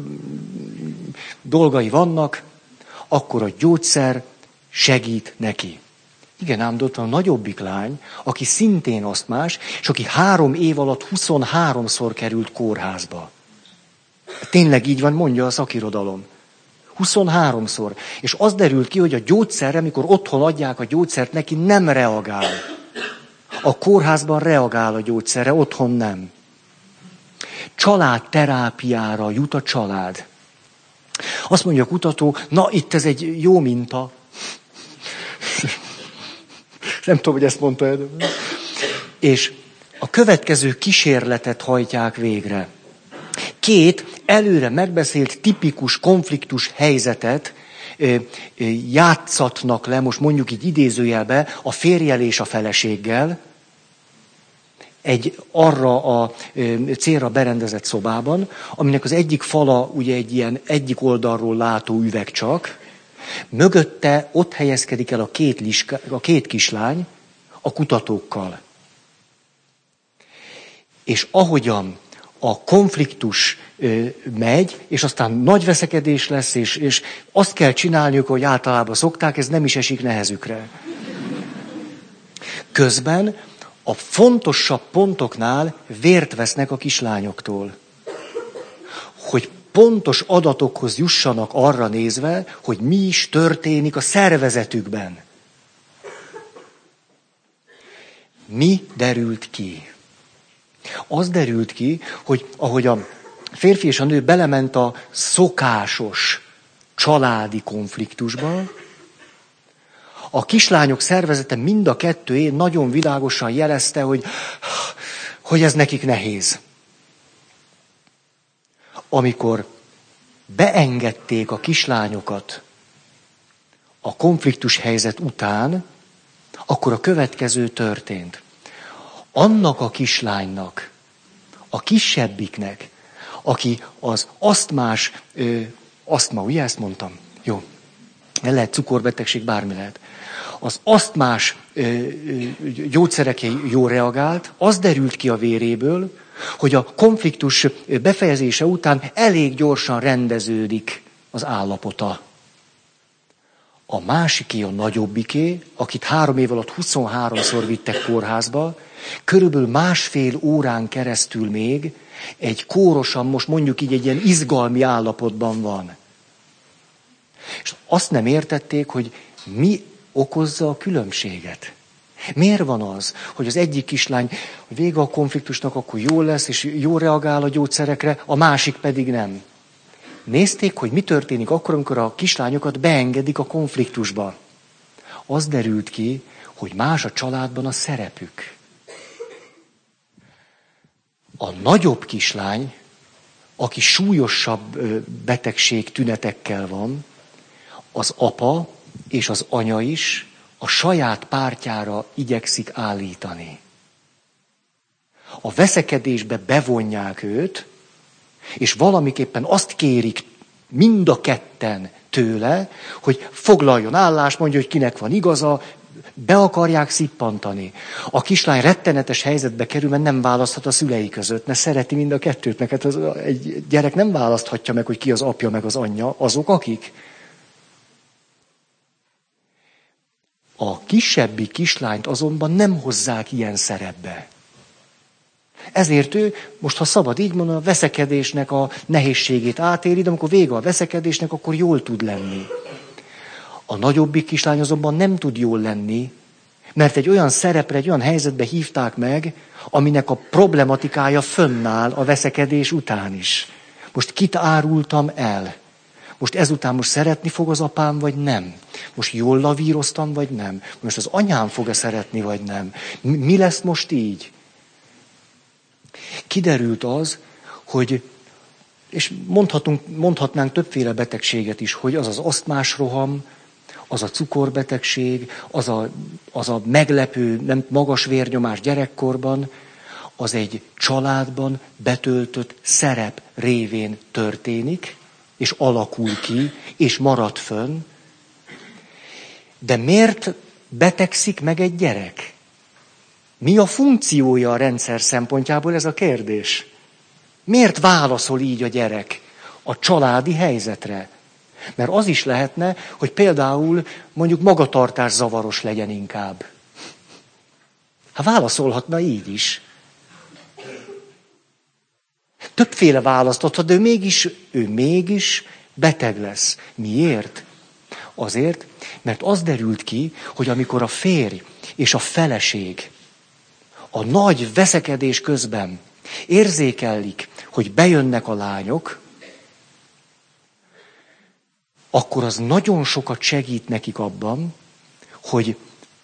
[SPEAKER 1] dolgai vannak, akkor a gyógyszer segít neki. Igen, ám ott van a nagyobbik lány, aki szintén azt más, és aki három év alatt 23-szor került kórházba. Tényleg így van, mondja a szakirodalom. 23-szor. És az derült ki, hogy a gyógyszerre, amikor otthon adják a gyógyszert, neki nem reagál. A kórházban reagál a gyógyszerre, otthon nem. Családterápiára jut a család. Azt mondja a kutató, na itt ez egy jó minta. Nem tudom, hogy ezt mondta -e. És a következő kísérletet hajtják végre. Két előre megbeszélt tipikus konfliktus helyzetet játszatnak le, most mondjuk így idézőjelbe, a férjel és a feleséggel, egy arra a célra berendezett szobában, aminek az egyik fala ugye egy ilyen egyik oldalról látó üveg csak, mögötte ott helyezkedik el a két, liska, a két kislány a kutatókkal. És ahogyan a konfliktus megy, és aztán nagy veszekedés lesz, és, és azt kell csinálniuk, hogy általában szokták, ez nem is esik nehezükre. Közben a fontosabb pontoknál vért vesznek a kislányoktól. Hogy pontos adatokhoz jussanak arra nézve, hogy mi is történik a szervezetükben. Mi derült ki? Az derült ki, hogy ahogy a férfi és a nő belement a szokásos családi konfliktusba, a kislányok szervezete mind a kettő nagyon világosan jelezte, hogy, hogy ez nekik nehéz. Amikor beengedték a kislányokat a konfliktus helyzet után, akkor a következő történt. Annak a kislánynak, a kisebbiknek, aki az asztmás, ö, asztma, ugye ezt mondtam? Jó. El lehet cukorbetegség, bármi lehet az asztmás gyógyszerekre jó reagált, az derült ki a véréből, hogy a konfliktus befejezése után elég gyorsan rendeződik az állapota. A másiké a nagyobbiké, akit három év alatt 23-szor vittek kórházba, körülbelül másfél órán keresztül még egy kórosan, most mondjuk így egy ilyen izgalmi állapotban van. És azt nem értették, hogy mi okozza a különbséget. Miért van az, hogy az egyik kislány vége a konfliktusnak, akkor jól lesz, és jól reagál a gyógyszerekre, a másik pedig nem? Nézték, hogy mi történik akkor, amikor a kislányokat beengedik a konfliktusba. Az derült ki, hogy más a családban a szerepük. A nagyobb kislány, aki súlyosabb betegség tünetekkel van, az apa és az anya is a saját pártjára igyekszik állítani. A veszekedésbe bevonják őt, és valamiképpen azt kérik mind a ketten tőle, hogy foglaljon állást, mondja, hogy kinek van igaza, be akarják szippantani. A kislány rettenetes helyzetbe kerül, mert nem választhat a szülei között, mert szereti mind a kettőt, mert hát az, egy gyerek nem választhatja meg, hogy ki az apja, meg az anyja, azok akik. A kisebbi kislányt azonban nem hozzák ilyen szerepbe. Ezért ő, most ha szabad így mondani, a veszekedésnek a nehézségét átéri, de amikor vége a veszekedésnek, akkor jól tud lenni. A nagyobbik kislány azonban nem tud jól lenni, mert egy olyan szerepre, egy olyan helyzetbe hívták meg, aminek a problematikája fönnáll a veszekedés után is. Most kit árultam el? Most ezután most szeretni fog az apám, vagy nem? Most jól lavíroztam, vagy nem? Most az anyám fog-e szeretni, vagy nem? Mi lesz most így? Kiderült az, hogy és mondhatunk, mondhatnánk többféle betegséget is, hogy az az asztmás roham, az a cukorbetegség, az a, az a meglepő, nem magas vérnyomás gyerekkorban, az egy családban betöltött szerep révén történik, és alakul ki, és marad fönn. De miért betegszik meg egy gyerek? Mi a funkciója a rendszer szempontjából ez a kérdés? Miért válaszol így a gyerek a családi helyzetre? Mert az is lehetne, hogy például mondjuk magatartás zavaros legyen inkább. Hát válaszolhatna így is. Többféle választhatod, de ő mégis, ő mégis beteg lesz. Miért? Azért, mert az derült ki, hogy amikor a férj és a feleség a nagy veszekedés közben érzékelik, hogy bejönnek a lányok, akkor az nagyon sokat segít nekik abban, hogy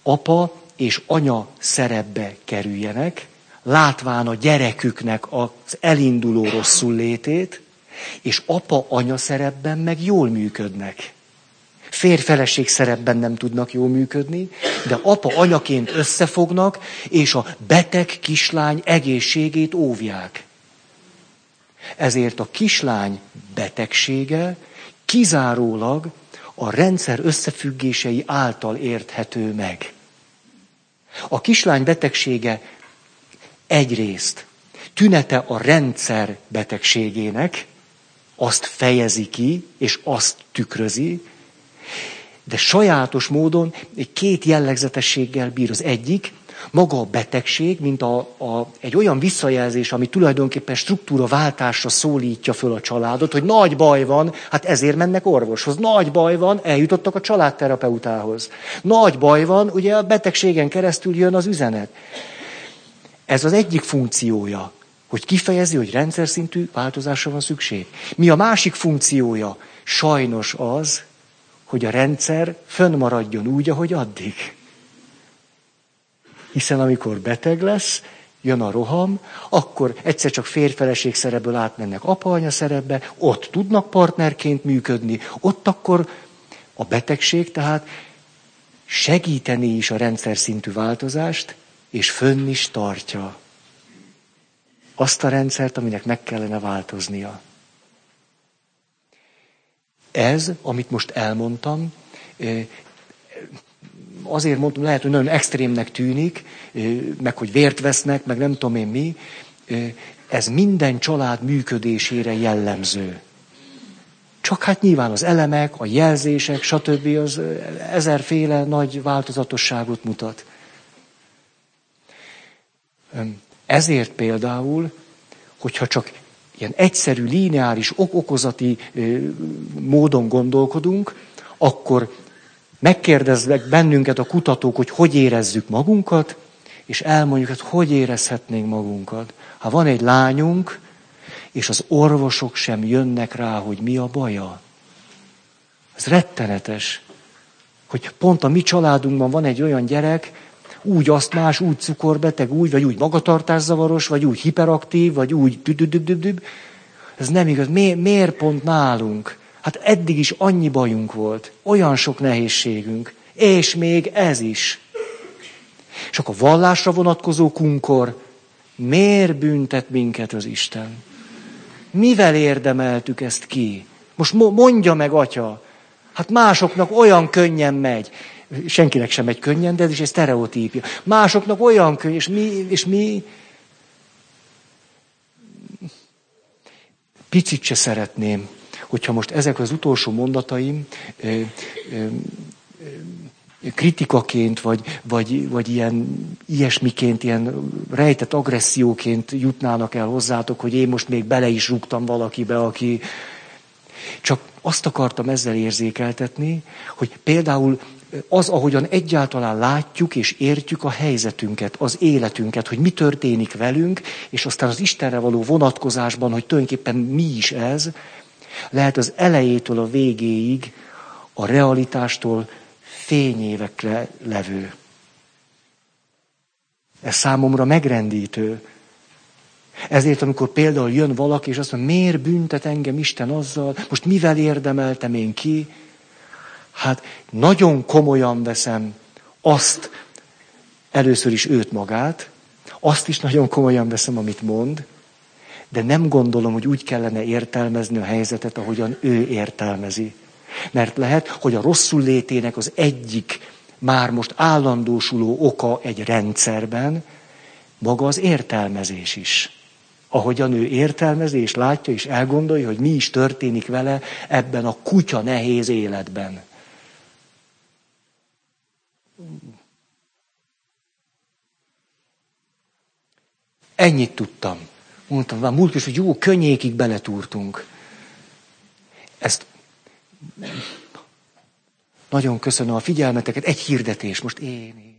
[SPEAKER 1] apa és anya szerepbe kerüljenek, látván a gyereküknek az elinduló rosszul létét, és apa-anya szerepben meg jól működnek. Férfeleség szerepben nem tudnak jól működni, de apa-anyaként összefognak, és a beteg kislány egészségét óvják. Ezért a kislány betegsége kizárólag a rendszer összefüggései által érthető meg. A kislány betegsége egyrészt tünete a rendszer betegségének, azt fejezi ki, és azt tükrözi, de sajátos módon két jellegzetességgel bír. Az egyik, maga a betegség, mint a, a, egy olyan visszajelzés, ami tulajdonképpen struktúra váltásra szólítja föl a családot, hogy nagy baj van, hát ezért mennek orvoshoz. Nagy baj van, eljutottak a családterapeutához. Nagy baj van, ugye a betegségen keresztül jön az üzenet. Ez az egyik funkciója, hogy kifejezi, hogy rendszer szintű változásra van szükség. Mi a másik funkciója? Sajnos az, hogy a rendszer fönnmaradjon úgy, ahogy addig. Hiszen amikor beteg lesz, jön a roham, akkor egyszer csak férfeleség szerepből átmennek apa-anya szerepbe, ott tudnak partnerként működni, ott akkor a betegség tehát segíteni is a rendszer szintű változást, és fönn is tartja azt a rendszert, aminek meg kellene változnia. Ez, amit most elmondtam, azért mondtam, lehet, hogy nagyon extrémnek tűnik, meg hogy vért vesznek, meg nem tudom én mi, ez minden család működésére jellemző. Csak hát nyilván az elemek, a jelzések, stb. az ezerféle nagy változatosságot mutat. Ezért például, hogyha csak ilyen egyszerű, lineáris, ok-okozati módon gondolkodunk, akkor megkérdeznek bennünket a kutatók, hogy hogy érezzük magunkat, és elmondjuk, hogy hogy érezhetnénk magunkat. Ha van egy lányunk, és az orvosok sem jönnek rá, hogy mi a baja. Ez rettenetes, hogy pont a mi családunkban van egy olyan gyerek, úgy asztmás, úgy cukorbeteg, úgy, vagy úgy magatartászavaros, vagy úgy hiperaktív, vagy úgy düdüdüdüdüb. Ez nem igaz. Mi, miért pont nálunk? Hát eddig is annyi bajunk volt, olyan sok nehézségünk, és még ez is. És akkor a vallásra vonatkozó kunkor, miért büntet minket az Isten? Mivel érdemeltük ezt ki? Most mondja meg, atya, hát másoknak olyan könnyen megy senkinek sem egy könnyen, de ez is egy sztereotípia. Másoknak olyan könny, és mi, és mi picit se szeretném, hogyha most ezek az utolsó mondataim ö, ö, ö, kritikaként, vagy, vagy, vagy ilyen ilyesmiként, ilyen rejtett agresszióként jutnának el hozzátok, hogy én most még bele is rúgtam valakibe, aki... Csak azt akartam ezzel érzékeltetni, hogy például az, ahogyan egyáltalán látjuk és értjük a helyzetünket, az életünket, hogy mi történik velünk, és aztán az Istenre való vonatkozásban, hogy tulajdonképpen mi is ez, lehet az elejétől a végéig a realitástól fényévekre levő. Ez számomra megrendítő. Ezért, amikor például jön valaki, és azt mondja, miért büntet engem Isten azzal, most mivel érdemeltem én ki? Hát nagyon komolyan veszem azt, először is őt magát, azt is nagyon komolyan veszem, amit mond, de nem gondolom, hogy úgy kellene értelmezni a helyzetet, ahogyan ő értelmezi. Mert lehet, hogy a rosszul létének az egyik már most állandósuló oka egy rendszerben, maga az értelmezés is. Ahogyan ő értelmezi és látja és elgondolja, hogy mi is történik vele ebben a kutya nehéz életben. Ennyit tudtam. Mondtam, már múlt is, hogy jó, könnyékig beletúrtunk. Ezt nagyon köszönöm a figyelmeteket. Egy hirdetés, most én, én.